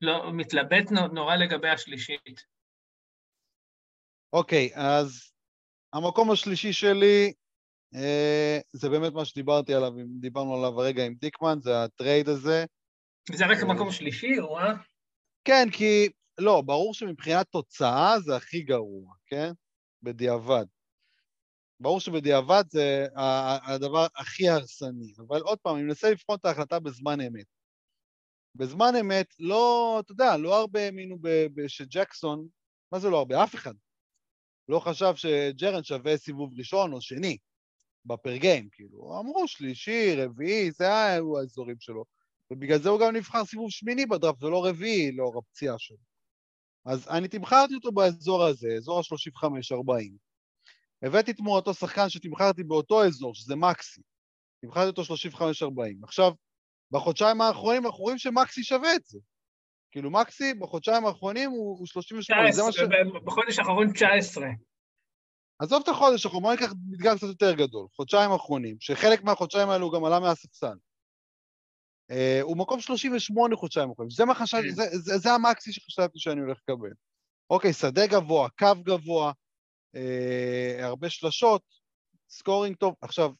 Speaker 3: לא מתלבט נו- נורא לגבי השלישית.
Speaker 1: אוקיי, אז המקום השלישי שלי, אה, זה באמת מה שדיברתי עליו, דיברנו עליו הרגע עם דיקמן, זה הטרייד הזה.
Speaker 3: זה רק. המקום השלישי, או אה?
Speaker 1: כן, כי, לא, ברור שמבחינת תוצאה זה הכי גרוע, כן? בדיעבד. ברור שבדיעבד זה הדבר הכי הרסני, אבל עוד פעם, אני מנסה לבחון את ההחלטה בזמן אמת. בזמן אמת, לא, אתה יודע, לא הרבה האמינו שג'קסון, מה זה לא הרבה? אף אחד. לא חשב שג'רן שווה סיבוב ראשון או שני בפר גיים, כאילו. אמרו שלישי, רביעי, זה היו האזורים שלו. ובגלל זה הוא גם נבחר סיבוב שמיני בדראפט, ולא רביעי לאור הפציעה שלו. אז אני תמכרתי אותו באזור הזה, אזור ה-35-40. הבאתי תמורתו שחקן שתמכרתי באותו אזור, שזה מקסי. תמכרתי אותו 35-40. עכשיו, בחודשיים האחרונים אנחנו רואים שמקסי שווה את זה. כאילו, מקסי בחודשיים האחרונים הוא, הוא 38, זה מה ש...
Speaker 3: 19, בחודש האחרון 19.
Speaker 1: עזוב את החודש האחרון, בוא ניקח מדגם קצת יותר גדול, חודשיים האחרונים, שחלק מהחודשיים האלו הוא גם עלה מהספסל. אה, הוא מקום 38 חודשיים האחרונים, זה מה חשבתי,
Speaker 3: כן.
Speaker 1: זה, זה, זה המקסי שחשבתי שאני הולך לקבל. אוקיי, שדה גבוה, קו גבוה, אה, הרבה שלשות, scoring טוב. עכשיו,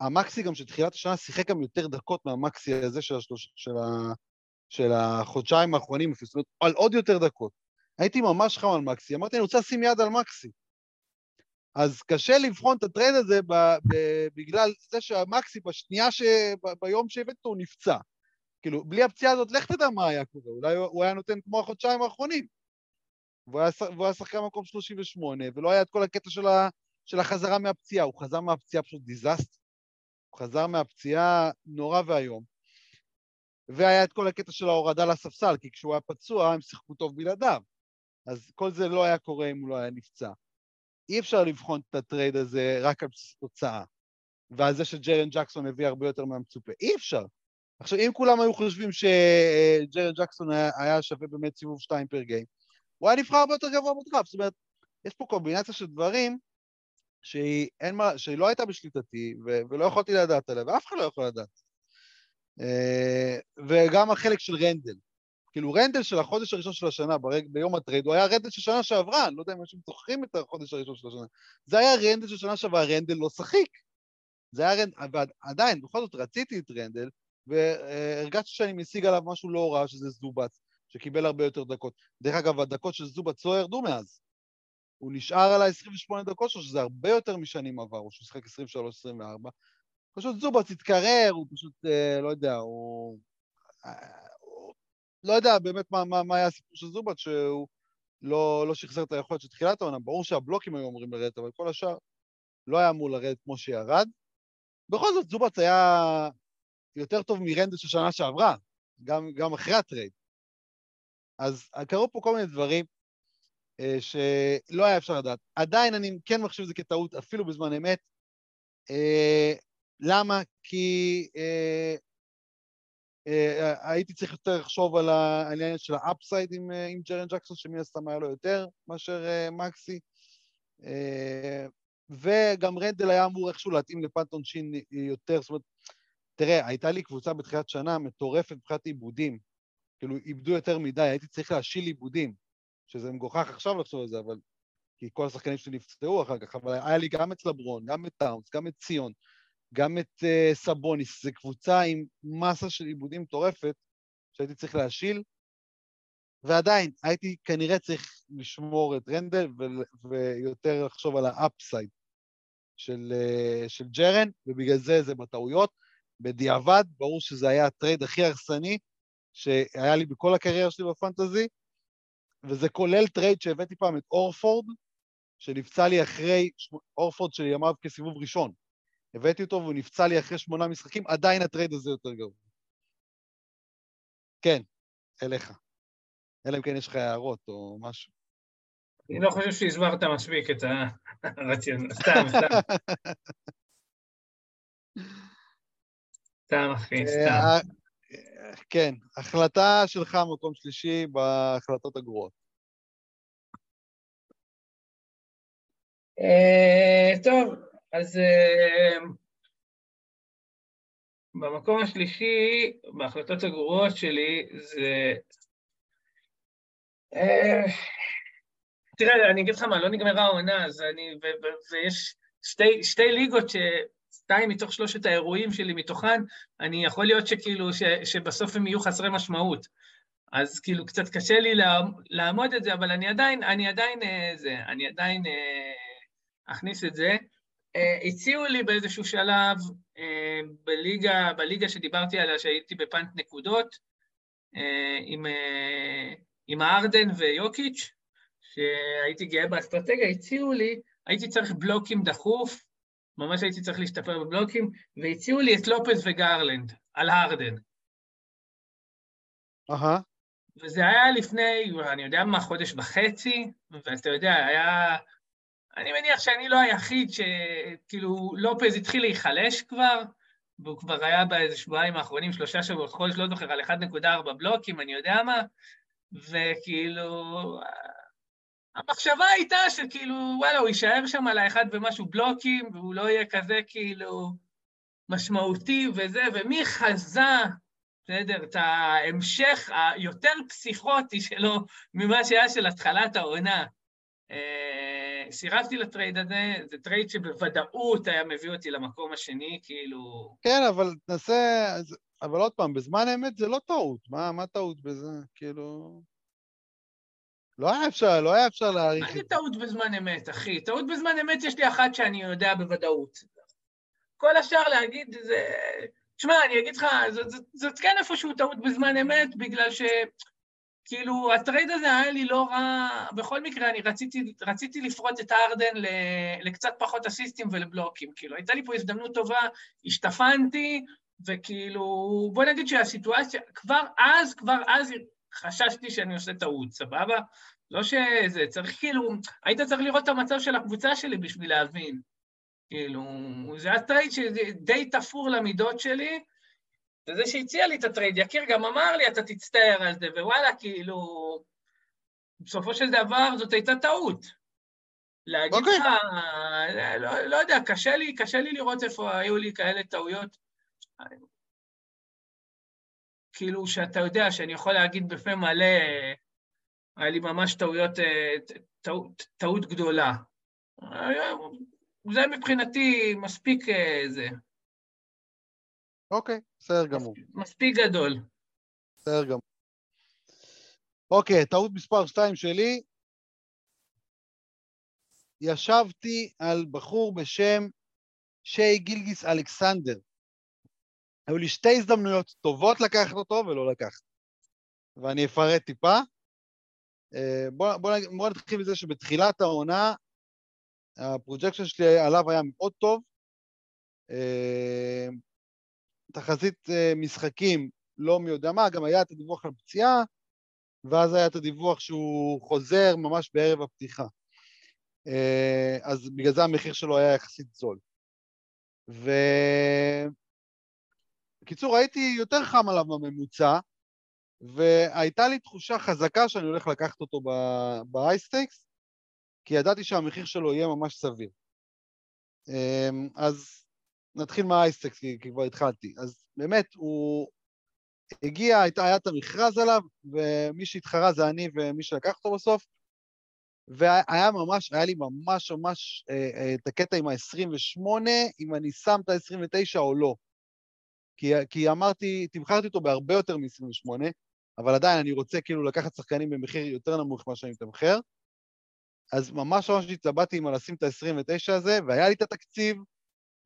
Speaker 1: המקסי גם שתחילת השנה שיחק גם יותר דקות מהמקסי הזה של, השלוש, של, ה, של החודשיים האחרונים, זאת אומרת, על עוד יותר דקות. הייתי ממש חם על מקסי, אמרתי, אני רוצה לשים יד על מקסי. אז קשה לבחון את הטרייד הזה בגלל זה שהמקסי בשנייה, ש, ביום שהבאת אותו הוא נפצע. כאילו, בלי הפציעה הזאת, לך תדע מה היה קורה, אולי הוא היה נותן כמו החודשיים האחרונים. והוא היה שחקן במקום 38, ולא היה את כל הקטע של, ה, של החזרה מהפציעה, הוא חזר מהפציעה פשוט disaster. הוא חזר מהפציעה נורא ואיום. והיה את כל הקטע של ההורדה לספסל, כי כשהוא היה פצוע הם שיחקו טוב בלעדיו. אז כל זה לא היה קורה אם הוא לא היה נפצע. אי אפשר לבחון את הטרייד הזה רק על בסיס תוצאה, ועל זה שג'רן ג'קסון הביא הרבה יותר מהמצופה. אי אפשר. עכשיו, אם כולם היו חושבים שג'רן ג'קסון היה, שווה באמת סיבוב 2 per game, הוא היה נבחר הרבה יותר גבוה בדראפט. זאת אומרת, יש פה קומבינציה של דברים שהיא, מה, שהיא לא הייתה בשליטתי, ו, ולא יכולתי לדעת עליה, ואף אחד לא יכול לדעת. אה, וגם החלק של רנדל. כאילו רנדל של החודש הראשון של השנה, ברג, ביום הטרייד, הוא היה רנדל של שנה שעברה, אני לא יודע אם אנשים זוכרים את החודש הראשון של השנה. זה היה רנדל של שנה שעברה, רנדל לא שחיק. זה היה רנדל, ועדיין, בכל זאת רציתי את רנדל, והרגשתי שאני משיג עליו משהו לא רע, שזה זובאץ, שקיבל הרבה יותר דקות. דרך אגב, הדקות של זובץ לא ירדו מאז. הוא נשאר על ה-28 דקות שלו, שזה הרבה יותר משנים עברו, שהוא שיחק 23-24. פשוט זובץ התקרר, הוא פשוט, אה, לא יודע, הוא... לא יודע באמת מה, מה, מה היה הסיפור של זובץ, שהוא לא, לא שחזר את היכולת של תחילת העונה. ברור שהבלוקים היו אמורים לרדת, אבל כל השאר לא היה אמור לרדת כמו שירד. בכל זאת, זובץ היה יותר טוב מרנדל של שנה שעברה, גם, גם אחרי הטרייד. אז קרו פה כל מיני דברים אה, שלא היה אפשר לדעת. עדיין אני כן מחשיב את זה כטעות, אפילו בזמן אמת. אה, למה? כי אה, הייתי צריך יותר לחשוב על העניין של ה upside עם, אה, עם ג'רן ג'קסון, שמן הסתם היה לו יותר מאשר אה, מקסי. וגם רנדל היה אמור איכשהו להתאים ל punt עונשין יותר, זאת אומרת, תראה, הייתה לי קבוצה בתחילת שנה מטורפת מבחינת איבודים. כאילו, איבדו יותר מדי, הייתי צריך להשיל איבודים, שזה מגוחך עכשיו לחשוב על זה, אבל... כי כל השחקנים שלי נפצעו אחר כך, אבל היה לי גם את לברון, גם את טאונס, גם את ציון, גם את אה, סבוניס, זו קבוצה עם מסה של איבודים מטורפת שהייתי צריך להשיל, ועדיין, הייתי כנראה צריך לשמור את רנדל ו- ויותר לחשוב על ה upside של, אה, של ג'רן, ובגלל זה זה בטעויות. בדיעבד, ברור שזה היה הטרייד הכי הרסני שהיה לי בכל הקריירה שלי בפנטזי, וזה כולל טרייד שהבאתי פעם את אורפורד, שנפצע לי אחרי, אורפורד של ימיו כסיבוב ראשון. הבאתי אותו והוא נפצע לי אחרי שמונה משחקים, עדיין הטרייד הזה יותר גרוע. כן, אליך. אלא אם כן יש לך הערות או משהו.
Speaker 3: אני לא חושב שהסברת מספיק את הרציונל, סתם, סתם. סתם, אחי, אה, סתם.
Speaker 1: אה, כן, החלטה שלך מקום שלישי בהחלטות הגרועות.
Speaker 3: אה, טוב, אז uh, במקום השלישי, בהחלטות הגרועות שלי, זה... Uh, תראה, אני אגיד לך מה, לא נגמרה העונה, אז אני... ויש שתי, שתי ליגות ש... שתיים מתוך שלושת האירועים שלי מתוכן, אני יכול להיות שכאילו, ש, שבסוף הם יהיו חסרי משמעות. אז כאילו קצת קשה לי לעמוד את זה, אבל אני עדיין, אני עדיין, אה, זה, אני עדיין אכניס את זה. Uh, הציעו לי באיזשהו שלב uh, בליגה, בליגה שדיברתי עליה, שהייתי בפאנט נקודות, uh, עם, עם הארדן ויוקיץ', שהייתי גאה באסטרטגיה, הציעו לי, הייתי צריך בלוקים דחוף, ממש הייתי צריך להשתפר בבלוקים, והציעו לי את לופס וגרלנד על הארדן.
Speaker 1: אהה. Uh-huh.
Speaker 3: וזה היה לפני, אני יודע מה, חודש וחצי, ואתה יודע, היה אני מניח שאני לא היחיד שכאילו לופז התחיל להיחלש כבר, והוא כבר היה באיזה שבועיים האחרונים, שלושה שבועות, חודש, לא זוכר, על 1.4 בלוקים, אני יודע מה, וכאילו... המחשבה הייתה שכאילו, וואלה, הוא יישאר שם על האחד ומשהו בלוקים, והוא לא יהיה כזה כאילו משמעותי וזה, ומי חזה, בסדר, את ההמשך היותר פסיכוטי שלו ממה שהיה של התחלת העונה. אה, סירבתי לטרייד הזה, זה טרייד שבוודאות היה מביא אותי למקום השני, כאילו...
Speaker 1: כן, אבל תנסה... אבל עוד פעם, בזמן אמת זה לא טעות. מה, מה טעות בזה? כאילו... לא היה אפשר, לא היה אפשר להעריך
Speaker 3: מה
Speaker 1: את
Speaker 3: זה
Speaker 1: זה.
Speaker 3: טעות בזמן אמת, אחי? טעות בזמן אמת יש לי אחת שאני יודע בוודאות. כל השאר להגיד זה... תשמע, אני אגיד לך, זאת, זאת, זאת כן איפשהו טעות בזמן אמת, בגלל ש... כאילו, הטרייד הזה היה לי לא רע, בכל מקרה, אני רציתי, רציתי לפרוט את הארדן ל, לקצת פחות אסיסטים ולבלוקים, כאילו, הייתה לי פה הזדמנות טובה, השתפנתי, וכאילו, בוא נגיד שהסיטואציה, כבר אז, כבר אז חששתי שאני עושה טעות, סבבה? לא שזה, צריך כאילו, היית צריך לראות את המצב של הקבוצה שלי בשביל להבין. כאילו, זה היה טרייד שדי תפור למידות שלי, וזה שהציע לי את הטרייד, יקיר גם אמר לי, אתה תצטער על זה, ווואלה, כאילו, בסופו של דבר זאת הייתה טעות. להגיד
Speaker 1: אוקיי.
Speaker 3: לך, לא, לא יודע, קשה לי, קשה לי לראות איפה היו לי כאלה טעויות. כאילו, שאתה יודע שאני יכול להגיד בפה מלא, היה לי ממש טעויות, אה, טעות, טעות גדולה. זה מבחינתי מספיק אה, זה,
Speaker 1: אוקיי, בסדר גמור.
Speaker 3: מספיק גדול.
Speaker 1: בסדר גמור. אוקיי, טעות מספר 2 שלי. ישבתי על בחור בשם שי גילגיס אלכסנדר. היו לי שתי הזדמנויות טובות לקחת אותו ולא לקחת. ואני אפרט טיפה. אה, בוא, בוא, נתחיל מזה שבתחילת העונה, ה projection שלי עליו היה מאוד טוב. אה, תחזית אה, משחקים, לא מי יודע מה, גם היה את הדיווח על פציעה, ואז היה את הדיווח שהוא חוזר ממש בערב הפתיחה. אה, אז בגלל זה המחיר שלו היה יחסית זול. ובקיצור, הייתי יותר חם עליו בממוצע, והייתה לי תחושה חזקה שאני הולך לקחת אותו באייסטייקס, כי ידעתי שהמחיר שלו יהיה ממש סביר. אמ, אז נתחיל מהאייסטקס, כי כי כבר התחלתי. אז באמת, הוא הגיע, היה את המכרז עליו, ומי שהתחרה זה אני ומי שלקח אותו בסוף, והיה ממש, היה לי ממש ממש אה, אה, את הקטע עם ה-28, אם אני שם את ה-29 או לא. כי, כי אמרתי, תמכרתי אותו בהרבה יותר מ-28, אבל עדיין אני רוצה כאילו לקחת שחקנים במחיר יותר נמוך ממה שאני מתמחר. אז ממש ממש התלבטתי אם לשים את ה-29 הזה, והיה לי את התקציב,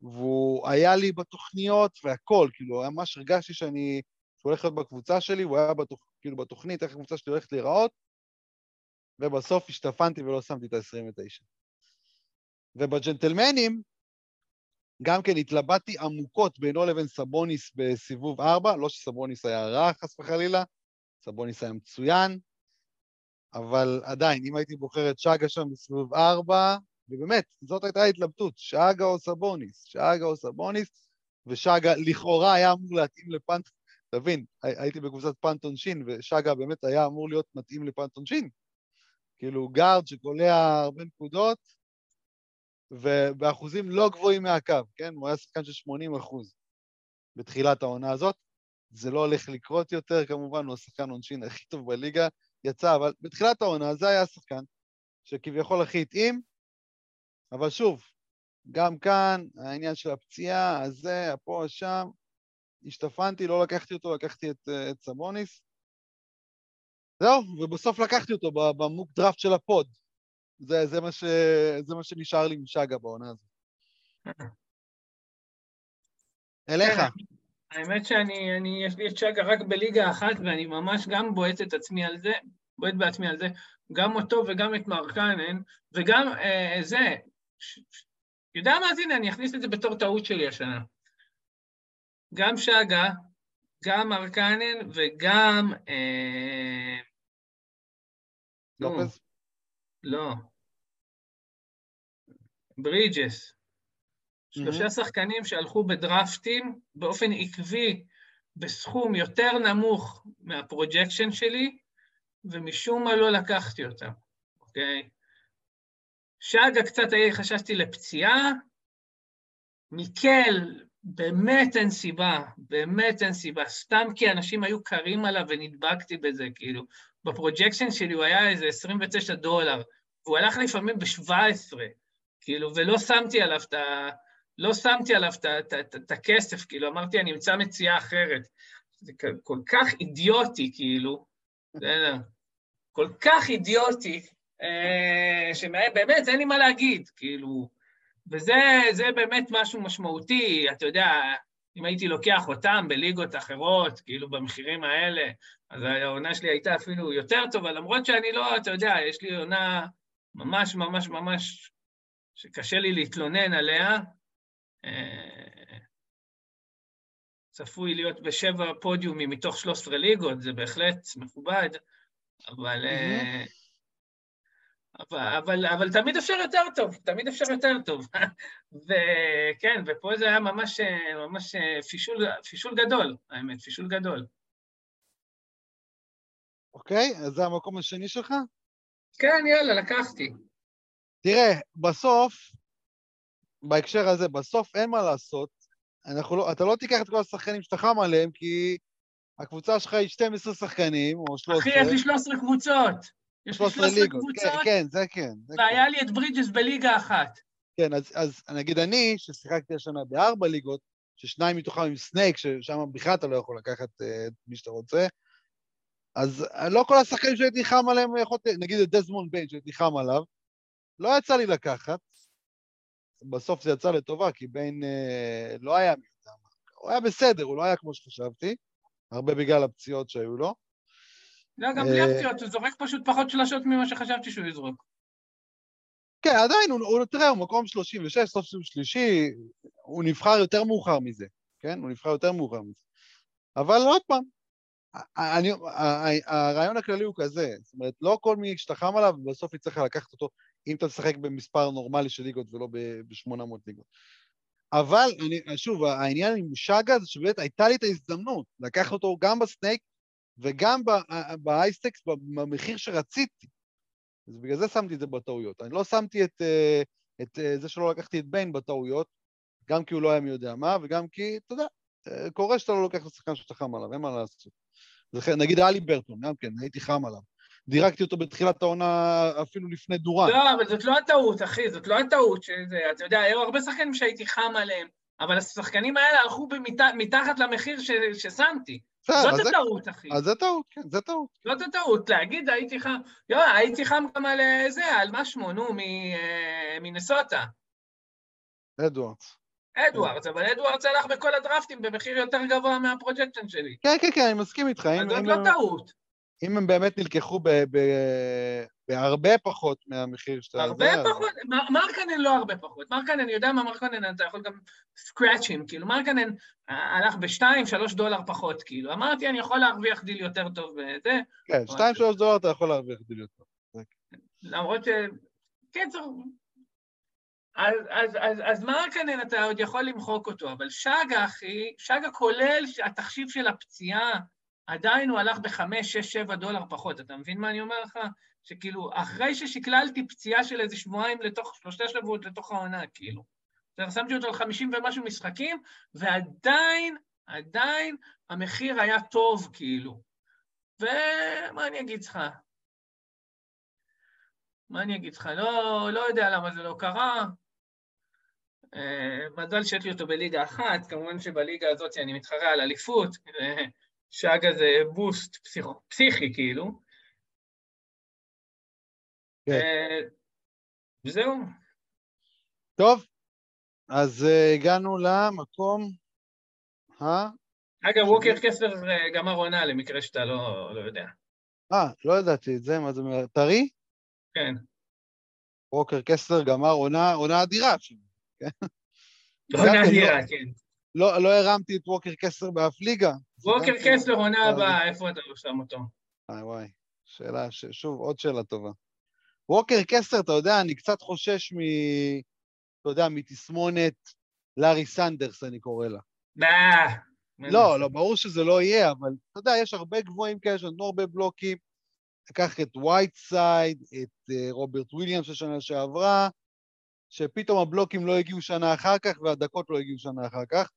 Speaker 1: והוא היה לי בתוכניות והכל, כאילו, ממש הרגשתי שאני, שהוא הולך להיות בקבוצה שלי, הוא היה בתוכ... כאילו בתוכנית, איך הקבוצה שלי הולכת להיראות, ובסוף השתפנתי ולא שמתי את ה-29. ובג'נטלמנים, גם כן התלבטתי עמוקות בינו לבין סבוניס בסיבוב 4, לא שסבוניס היה רע, חס וחלילה, סבוניס היה מצוין, אבל עדיין, אם הייתי בוחר את שגה שם בסיבוב 4, ובאמת, זאת הייתה ההתלבטות, שגה או סבוניס, שגה או סבוניס, ושגה לכאורה היה אמור להתאים לפנט... תבין, הי- הייתי בקבוצת פנט עונשין, ושגה באמת היה אמור להיות מתאים לפנט עונשין. כאילו, גארד שקולע הרבה נקודות, ובאחוזים לא גבוהים מהקו, כן? הוא היה שחקן של 80 אחוז בתחילת העונה הזאת. זה לא הולך לקרות יותר, כמובן, הוא השחקן עונשין הכי טוב בליגה, יצא, אבל בתחילת העונה זה היה השחקן שכביכול הכי התאים, אבל שוב, גם כאן, העניין של הפציעה, הזה, הפה, שם, השתפנתי, לא לקחתי אותו, לקחתי את, אה, את סבוניס. זהו, ובסוף לקחתי אותו ב mock draft של ה pod. זה, זה, מה ש, זה מה שנשאר לי מ SGA בעונה הזאת. אליך.
Speaker 3: האמת שאני, אני, יש לי את שגה רק בליגה אחת, ואני ממש גם בועט את עצמי על זה, בועט בעצמי על זה, גם אותו וגם את מרקנן, וגם אה, זה, יודע מה, אז הנה, אני אכניס את זה בתור טעות שלי השנה. גם שגה, גם מרקנן וגם... אה,
Speaker 1: לופז?
Speaker 3: לא. ברידג'ס. שלושה שחקנים שהלכו בדרפטים באופן עקבי בסכום יותר נמוך מה projection שלי, ומשום מה לא לקחתי אותם, אוקיי? SGA קצת היה, חששתי לפציעה, מיקל, באמת אין סיבה, באמת אין סיבה, סתם כי אנשים היו קרים עליו ונדבקתי בזה, כאילו. ב projection שלי הוא היה איזה 29 דולר, והוא הלך לפעמים ב-17, כאילו, ולא שמתי עליו את ה... לא שמתי עליו את הכסף, כאילו, אמרתי, אני אמצא מציאה אחרת. זה כל כך אידיוטי, כאילו, כל כך אידיוטי, אה, שבאמת אין לי מה להגיד, כאילו, וזה באמת משהו משמעותי, אתה יודע, אם הייתי לוקח אותם בליגות אחרות, כאילו במחירים האלה, אז העונה שלי הייתה אפילו יותר טובה, למרות שאני לא, אתה יודע, יש לי עונה ממש ממש ממש שקשה לי להתלונן עליה. אה, צפוי להיות בשבע פודיומים מתוך 13 ליגות, זה בהחלט מכובד, אבל... Mm-hmm. אבל, אבל, אבל תמיד אפשר יותר טוב, תמיד אפשר יותר טוב. וכן, ופה זה היה ממש, ממש פישול, פישול גדול, האמת, פישול גדול.
Speaker 1: אוקיי, אז זה המקום השני שלך?
Speaker 3: כן, יאללה, לקחתי.
Speaker 1: תראה, בסוף, בהקשר הזה, בסוף אין מה לעשות. לא, אתה לא תיקח את כל השחקנים שאתה חם עליהם, כי הקבוצה שלך היא 12 שחקנים, או 13.
Speaker 3: אחי, יש לי 13 קבוצות.
Speaker 1: יש לי 13 ליגות, כן, כן, זה כן. זה
Speaker 3: והיה
Speaker 1: כן.
Speaker 3: לי את ברידג'ס בליגה אחת.
Speaker 1: כן, אז, אז נגיד אני, ששיחקתי השנה בארבע ליגות, ששניים מתוכם עם snake, ששם בכלל אתה לא יכול לקחת אה, את מי שאתה רוצה, אז לא כל השחקנים שהייתי חם עליהם, יכולתי, נגיד את דזמונד ביין שהייתי חם עליו, לא יצא לי לקחת. בסוף זה יצא לטובה, כי ביין אה, לא היה. הוא היה בסדר, הוא לא היה כמו שחשבתי, הרבה בגלל הפציעות שהיו לו.
Speaker 3: לא, גם בלי אה, הפציעות, הוא זורק פשוט פחות שלשות ממה שחשבתי שהוא יזרוק.
Speaker 1: כן, עדיין, הוא, הוא תראה, הוא מקום 36, סוף סוף שלישי, הוא נבחר יותר מאוחר מזה, כן? הוא נבחר יותר מאוחר מזה. אבל עוד פעם, אני, הרעיון הכללי הוא כזה, זאת אומרת, לא כל מי שאתה חם עליו, בסוף יצטרך לקחת אותו, אם אתה תשחק במספר נורמלי של ליגות ולא ב-800 ליגות. אבל, אני, שוב, העניין עם שגה זה שבאמת הייתה לי את ההזדמנות לקחת אותו גם בסנייק וגם באייסטקס במחיר שרציתי. אז בגלל זה שמתי את זה בטעויות. אני לא שמתי את, אה, את אה, זה שלא לקחתי את ביין בטעויות, גם כי הוא לא היה מי יודע מה, וגם כי, אתה יודע, אה, קורה שאתה לא לוקח את השחקן שאתה חם עליו, אין מה לעשות. נגיד אלי ברטון, גם כן, הייתי חם עליו. דירקתי אותו בתחילת העונה אפילו לפני דורן.
Speaker 3: לא, אבל זאת לא הטעות, אחי, זאת לא הטעות. שזה, אתה יודע, היו הרבה שחקנים שהייתי חם עליהם, אבל השחקנים האלה הלכו מתחת למחיר ש, ששמתי. זאת הטעות, אחי.
Speaker 1: אז זה טעות, כן, זה טעות.
Speaker 3: זאת הטעות, להגיד הייתי חם, לא, הייתי חם גם על אה, זה, על מה שמו, נו, אה, מנסוטה.
Speaker 1: אדוארדס.
Speaker 3: אדוארדס, אבל אדוארדס הלך בכל הדרפטים במחיר יותר גבוה מה projection שלי.
Speaker 1: כן, כן, כן, אני מסכים איתך.
Speaker 3: אז זאת לא טעות.
Speaker 1: אם הם באמת נלקחו בהרבה פחות מהמחיר שאתה...
Speaker 3: הרבה פחות? מרקנן לא הרבה פחות. מרקנן, אני יודע מה מרקנן, אתה יכול גם סקראצ'ים, כאילו, מרקנן הלך בשתיים, שלוש דולר פחות, כאילו. אמרתי, אני יכול להרוויח דיל יותר טוב וזה.
Speaker 1: כן, שתיים, שלוש דולר אתה יכול להרוויח דיל יותר טוב.
Speaker 3: למרות ש... קיצר, אז, אז, אז, אז מרקנן אתה עוד יכול למחוק אותו, אבל שגה, אחי, שגה כולל התחשיב של הפציעה, עדיין הוא הלך בחמש, שש, שבע דולר פחות. אתה מבין מה אני אומר לך? שכאילו, אחרי ששקללתי פציעה של איזה שבועיים לתוך, שלושה שבועות לתוך העונה, כאילו. שמתי אותו על חמישים ומשהו משחקים, ועדיין, עדיין, המחיר היה טוב, כאילו. ומה אני אגיד לך? מה אני אגיד לך? לא, לא יודע למה זה לא קרה. Uh, מזל שיש לי אותו בליגה אחת, כמובן שבליגה הזאת אני מתחרה על אליפות, שאגה זה בוסט פסיכו, פסיכי כאילו. כן. אה, וזהו.
Speaker 1: טוב, אז uh, הגענו למקום ה...
Speaker 3: אגב, ווקר קסלר אה, גמר עונה, למקרה שאתה לא, לא יודע.
Speaker 1: אה, לא ידעתי את זה, מה זה אומר? טרי?
Speaker 3: כן.
Speaker 1: ווקר קסלר גמר עונה, עונה אדירה
Speaker 3: שם, כן? עונה לא- אדירה, כן.
Speaker 1: לא, לא הרמתי את ווקר קסלר באף ליגה.
Speaker 3: ווקר קסלר עונה הבאה, איפה אתה שם אותו?
Speaker 1: וואי וואי, שאלה, ש... שוב, עוד שאלה טובה. ווקר קסלר, אתה יודע, אני קצת חושש מ... אתה יודע, מתסמונת לארי סנדרס, אני קורא לה. לא, לא, ברור שזה לא יהיה, אבל אתה יודע, יש הרבה גבוהים כאלה שנתנו הרבה בלוקים. לקח את וייטסייד, את אה, רוברט וויליאם של שנה שעברה, שפתאום הבלוקים לא הגיעו שנה אחר כך והדקות לא הגיעו שנה אחר כך.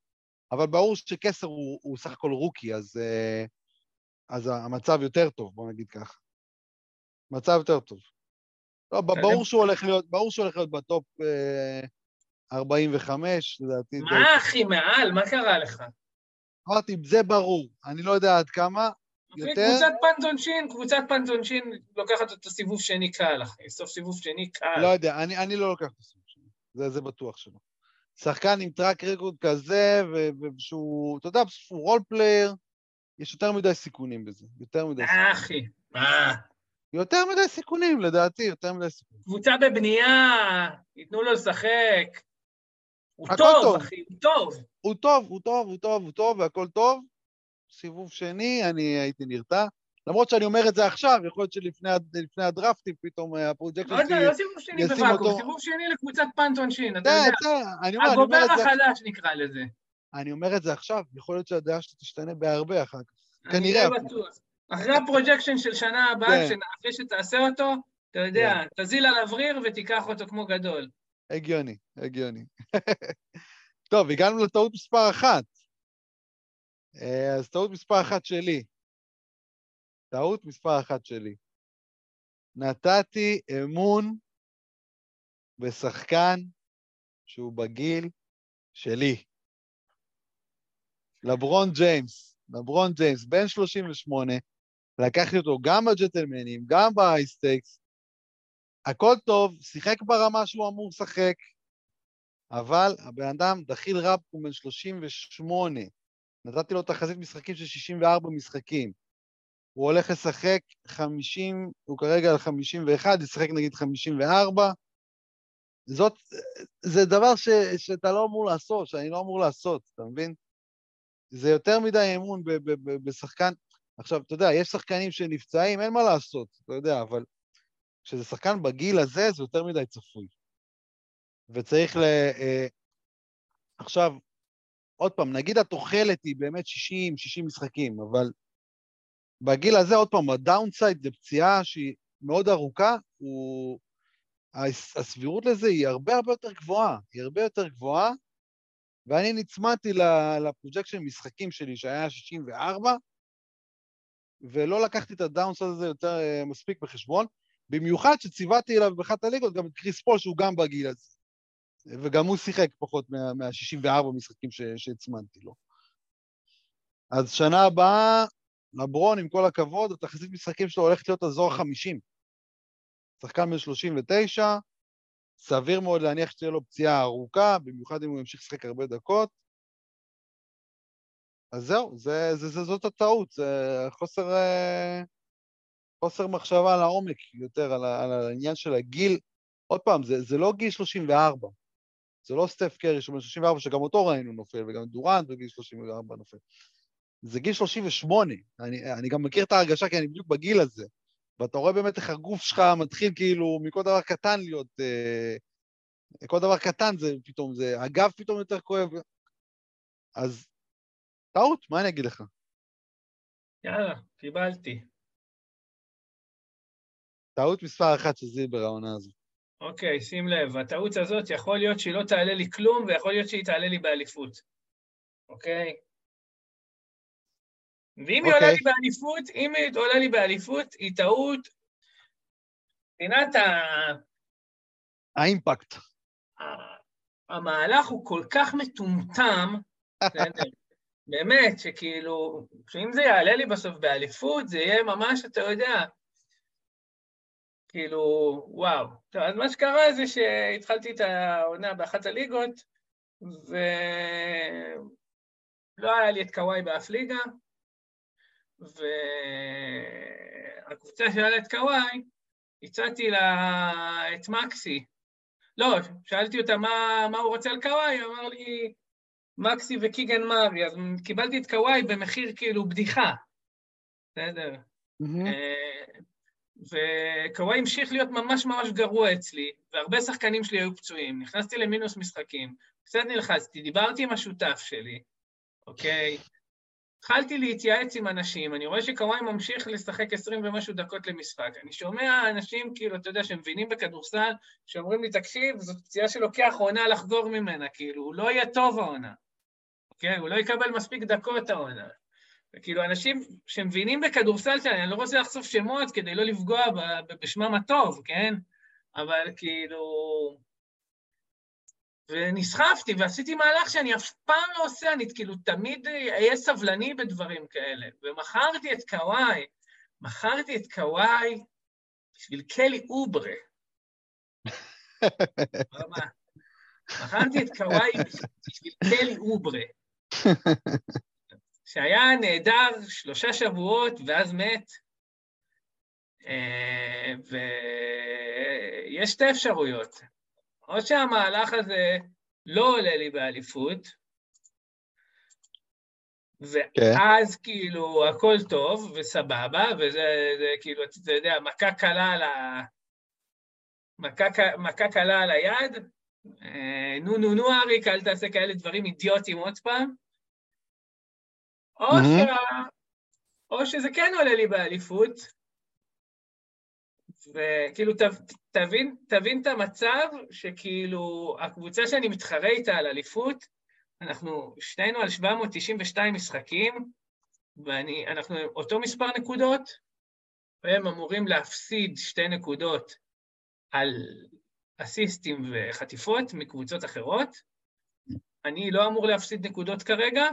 Speaker 1: אבל ברור שקסלר הוא, הוא סך הכל rookie, אז, אה, אז המצב יותר טוב, בוא נגיד ככה. מצב יותר טוב. לא, ברור שהוא הולך להיות, ברור שהוא הולך להיות ב top אה, 45, לדעתי.
Speaker 3: מה, אחי, מעל? מה קרה לך?
Speaker 1: אמרתי, זה ברור. אני לא יודע עד כמה. יותר...
Speaker 3: קבוצת פנטונשין, קבוצת פנטונשין לוקחת את הסיבוב שני קל, אחי. סוף סיבוב שני קל.
Speaker 1: לא יודע, אני, אני לא לוקח את הסיבוב שני. זה, זה בטוח שלא. שחקן עם track record כזה, ושהוא, אתה יודע, הוא role player, יש יותר מדי סיכונים בזה. יותר מדי סיכונים.
Speaker 3: אה, אחי, מה?
Speaker 1: יותר מדי סיכונים, לדעתי, יותר מדי סיכונים.
Speaker 3: קבוצה בבנייה, ייתנו לו לשחק. הוא טוב,
Speaker 1: טוב.
Speaker 3: אחי, הוא טוב.
Speaker 1: הוא טוב, הוא טוב, הוא טוב, הוא טוב, והכל טוב. סיבוב שני, אני הייתי נרתע. למרות שאני אומר את זה עכשיו, יכול להיות שלפני הד- לפני הדרפטים, פתאום אה, ה projection
Speaker 3: לא יודע,
Speaker 1: שלי...
Speaker 3: לא סיבוב שני בוואקום, סיבוב שני לקבוצת אתה יודע.
Speaker 1: זה, אני אומר, אני אומר
Speaker 3: הגובר החדש נקרא לזה.
Speaker 1: אני אומר את זה עכשיו, יכול להיות שהדעה שלי תשתנה בהרבה אחר כך.
Speaker 3: אני
Speaker 1: כנראה.
Speaker 3: די בטוח. אחרי ה projection של שנה הבאה,
Speaker 1: כן.
Speaker 3: אחרי שתעשה אותו, אתה יודע, תזיל עליו ריר ותיקח אותו כמו גדול.
Speaker 1: הגיוני, הגיוני. טוב, הגענו לטעות מספר אחת. אה, אז טעות מספר אחת שלי. טעות מספר אחת שלי. נתתי אמון בשחקן שהוא בגיל שלי. לברון ג'יימס, לברון ג'יימס, בן 38, לקחתי אותו גם בג'נטלמנים, גם באייסטייקס, הכל טוב, שיחק ברמה שהוא אמור לשחק, אבל הבן אדם, דחיל רב, הוא בן 38. נתתי לו תחזית משחקים של 64 משחקים. הוא הולך לשחק 50, הוא כרגע על 51, ישחק נגיד 54. זאת, זה דבר ש, שאתה לא אמור לעשות, שאני לא אמור לעשות, אתה מבין? זה יותר מדי אמון ב, ב, ב, בשחקן. עכשיו, אתה יודע, יש שחקנים שנפצעים, אין מה לעשות, אתה יודע, אבל כשזה שחקן בגיל הזה, זה יותר מדי צפוי. וצריך ל... אה, עכשיו, עוד פעם, נגיד התוחלת היא באמת 60, 60 משחקים, אבל בגיל הזה, עוד פעם, ה downside זה פציעה שהיא מאוד ארוכה, הוא... הס- הסבירות לזה היא הרבה הרבה יותר גבוהה, היא הרבה יותר גבוהה, ואני נצמדתי ל projection משחקים שלי, שהיה 64, ולא לקחתי את ה downside הזה יותר אה, מספיק בחשבון, במיוחד שציוותי אליו באחת הליגות גם את קריס פול, שהוא גם בגיל הזה. וגם הוא שיחק פחות מה- מה-64 משחקים שהצמדתי לו. אז שנה הבאה, לברון, עם כל הכבוד, התחזית משחקים שלו הולכת להיות אזור ה-50. שחקן בן 39, סביר מאוד להניח שתהיה לו פציעה ארוכה, במיוחד אם הוא ימשיך לשחק הרבה דקות. אז זהו, זה, זה, זה, זאת הטעות, זה חוסר, אה, חוסר מחשבה לעומק יותר על, על העניין של הגיל. עוד פעם, זה, זה לא גיל 34, זה לא סטף קרי שהוא בן 34, שגם אותו ראינו נופל, וגם דורנט בגיל 34 נופל. זה גיל 38. אני, אני גם מכיר את ההרגשה, כי אני בדיוק בגיל הזה. ואתה רואה באמת איך הגוף שלך מתחיל כאילו מכל דבר קטן להיות... אה, כל דבר קטן זה פתאום, זה... הגב פתאום יותר כואב. אז טעות, מה אני אגיד לך?
Speaker 3: יאללה, קיבלתי.
Speaker 1: טעות מספר אחת של זילבר העונה הזו.
Speaker 3: אוקיי, שים לב, הטעות הזאת יכול להיות שהיא לא תעלה לי כלום, ויכול להיות שהיא תעלה לי באליפות, אוקיי? ואם היא עולה
Speaker 1: אוקיי.
Speaker 3: לי באליפות, אם היא עולה לי באליפות, היא טעות, מבחינת ה-
Speaker 1: האימפקט.
Speaker 3: המהלך הוא כל כך מטומטם, בסדר? באמת, שכאילו, שאם זה יעלה לי בסוף באליפות, זה יהיה ממש, אתה יודע, כאילו, וואו. טוב, אז מה שקרה זה שהתחלתי את העונה באחת הליגות, ולא היה לי את קוואי באף ליגה, והקבוצה שהיה לה את קוואי, הצעתי לה את מקסי. לא, שאלתי אותה מה, מה הוא רוצה על קוואי, הוא אמר לי, מקסי וקיגן מארי, אז קיבלתי את קוואי במחיר כאילו בדיחה, בסדר? אה, וקוואי המשיך להיות ממש ממש גרוע אצלי, והרבה שחקנים שלי היו פצועים. נכנסתי למינוס משחקים, קצת נלחצתי, דיברתי עם השותף שלי, אוקיי? התחלתי להתייעץ עם אנשים, אני רואה שקוואי ממשיך לשחק 20 ומשהו דקות למשחק. אני שומע אנשים, כאילו, אתה יודע, שמבינים בכדורסל, שאומרים לי, תקשיב, זאת פציעה שלוקח עונה לחזור ממנה, כאילו, הוא לא יהיה טוב העונה. אוקיי? הוא לא יקבל מספיק דקות העונה. וכאילו, אנשים שמבינים בכדורסל שלהם, אני לא רוצה לחשוף שמות כדי לא לפגוע בשמם הטוב, כן? אבל כאילו... ונסחפתי ועשיתי מהלך שאני אף פעם לא עושה, אני כאילו תמיד אהיה סבלני בדברים כאלה. ומכרתי את קוואי, מכרתי את קוואי בשביל קלי אוברה. מכרתי את קוואי בשביל קלי אוברה, שהיה נהדר שלושה שבועות ואז מת. אה, ויש שתי אפשרויות. או שהמהלך הזה לא עולה לי באליפות, ואז כן. כאילו הכל טוב וסבבה, וזה זה, כאילו, אתה יודע, מכה קלה על ה... מכה, מכה קלה על היד, אה, נו נו נו אריק, אל תעשה כאלה דברים אידיוטיים עוד פעם. או, mm-hmm. שה... או שזה כן עולה לי באליפות, וכאילו, ת, תבין, תבין את המצב שכאילו, הקבוצה שאני מתחרה איתה על אליפות, אנחנו שנינו על 792 משחקים, ואנחנו אותו מספר נקודות, והם אמורים להפסיד שתי נקודות על אסיסטים וחטיפות מקבוצות אחרות. אני לא אמור להפסיד נקודות כרגע,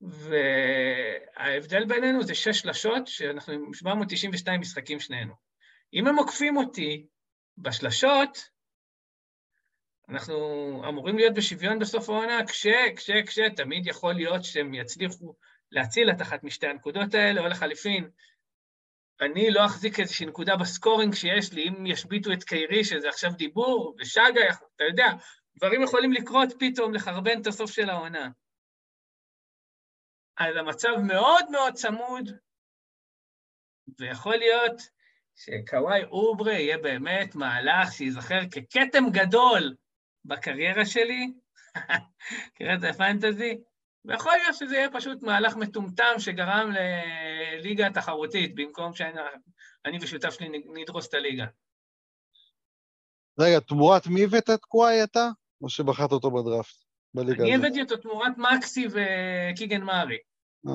Speaker 3: וההבדל בינינו זה שש שלשות, שאנחנו עם 792 משחקים שנינו. אם הם עוקפים אותי בשלשות, אנחנו אמורים להיות בשוויון בסוף העונה, כש, כש, כש, תמיד יכול להיות שהם יצליחו להציל את אחת משתי הנקודות האלה, או לחליפין, אני לא אחזיק איזושהי נקודה בסקורינג שיש לי, אם ישביתו את קיירי, שזה עכשיו דיבור, ושגה, אתה יודע, דברים יכולים לקרות פתאום, לחרבן את הסוף של העונה. אז המצב מאוד מאוד צמוד, ויכול להיות שקוואי אוברה יהיה באמת מהלך שייזכר ככתם גדול בקריירה שלי, קראת הפנטזי, ויכול להיות שזה יהיה פשוט מהלך מטומטם שגרם לליגה תחרותית, במקום שאני ושותף שלי נדרוס את הליגה.
Speaker 1: רגע, תמורת מי הבאת את קוואי אתה? או שבחרת אותו בדראפט?
Speaker 3: בליגה אני הבאתי אותו תמורת מקסי וקיגן מארי.
Speaker 1: אה.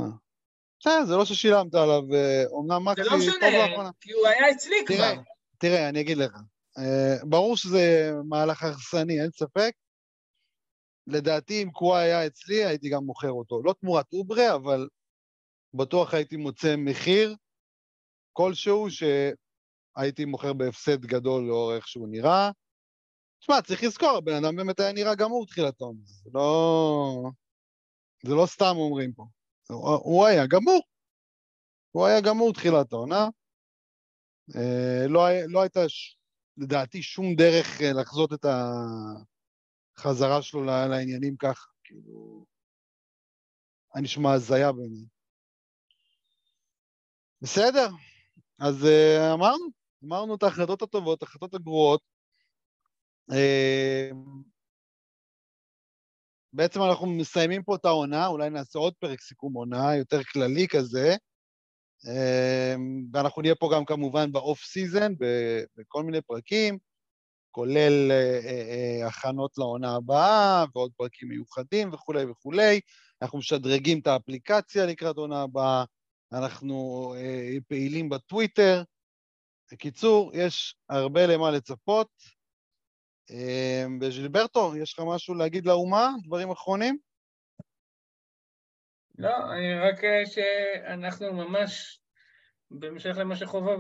Speaker 1: בסדר, זה לא ששילמת עליו, אומנם מקסי...
Speaker 3: זה לא משנה, כי הוא היה אצלי כבר.
Speaker 1: תראה, אני אגיד לך, אה, ברור שזה מהלך הרסני, אין ספק. לדעתי, אם קוואי היה אצלי, הייתי גם מוכר אותו. לא תמורת אוברה, אבל בטוח הייתי מוצא מחיר כלשהו שהייתי מוכר בהפסד גדול לאור איך שהוא נראה. תשמע, צריך לזכור, הבן אדם באמת היה נראה גמור תחילת העונה. זה לא... זה לא סתם אומרים פה. הוא היה גמור. הוא היה גמור תחילת העונה. אה, לא, לא הייתה, לדעתי, שום דרך אה, לחזות את החזרה שלו לעניינים ככה. כאילו, היה נשמע הזיה בעיניי. בסדר, אז אה, אמרנו, אמרנו את ההחלטות הטובות, ההחלטות הגרועות. בעצם אנחנו מסיימים פה את העונה, אולי נעשה עוד פרק סיכום עונה, יותר כללי כזה, אמ, ואנחנו נהיה פה גם כמובן ב off season, בכל מיני פרקים, כולל אה, אה, אה, הכנות לעונה הבאה, ועוד פרקים מיוחדים וכולי וכולי. אנחנו משדרגים את האפליקציה לקראת עונה הבאה, אנחנו פעילים בטוויטר. בקיצור, יש הרבה למה לצפות. אמ, וז'ילברטו, יש לך משהו להגיד לאומה? דברים אחרונים?
Speaker 3: לא, אני רק אה, שאנחנו ממש, בהמשך למה שחובה,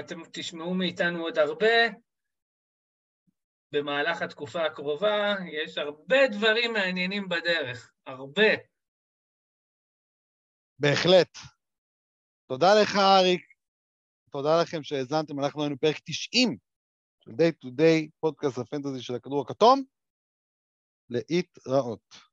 Speaker 3: אתם תשמעו מאיתנו עוד הרבה. במהלך התקופה הקרובה יש הרבה דברים מעניינים בדרך, הרבה.
Speaker 1: בהחלט. תודה לך, אריק. תודה לכם שהאזנתם, אנחנו היינו פרק 90 של Day to Day, פודקאסט הפנטזי של הכדור הכתום, להתראות.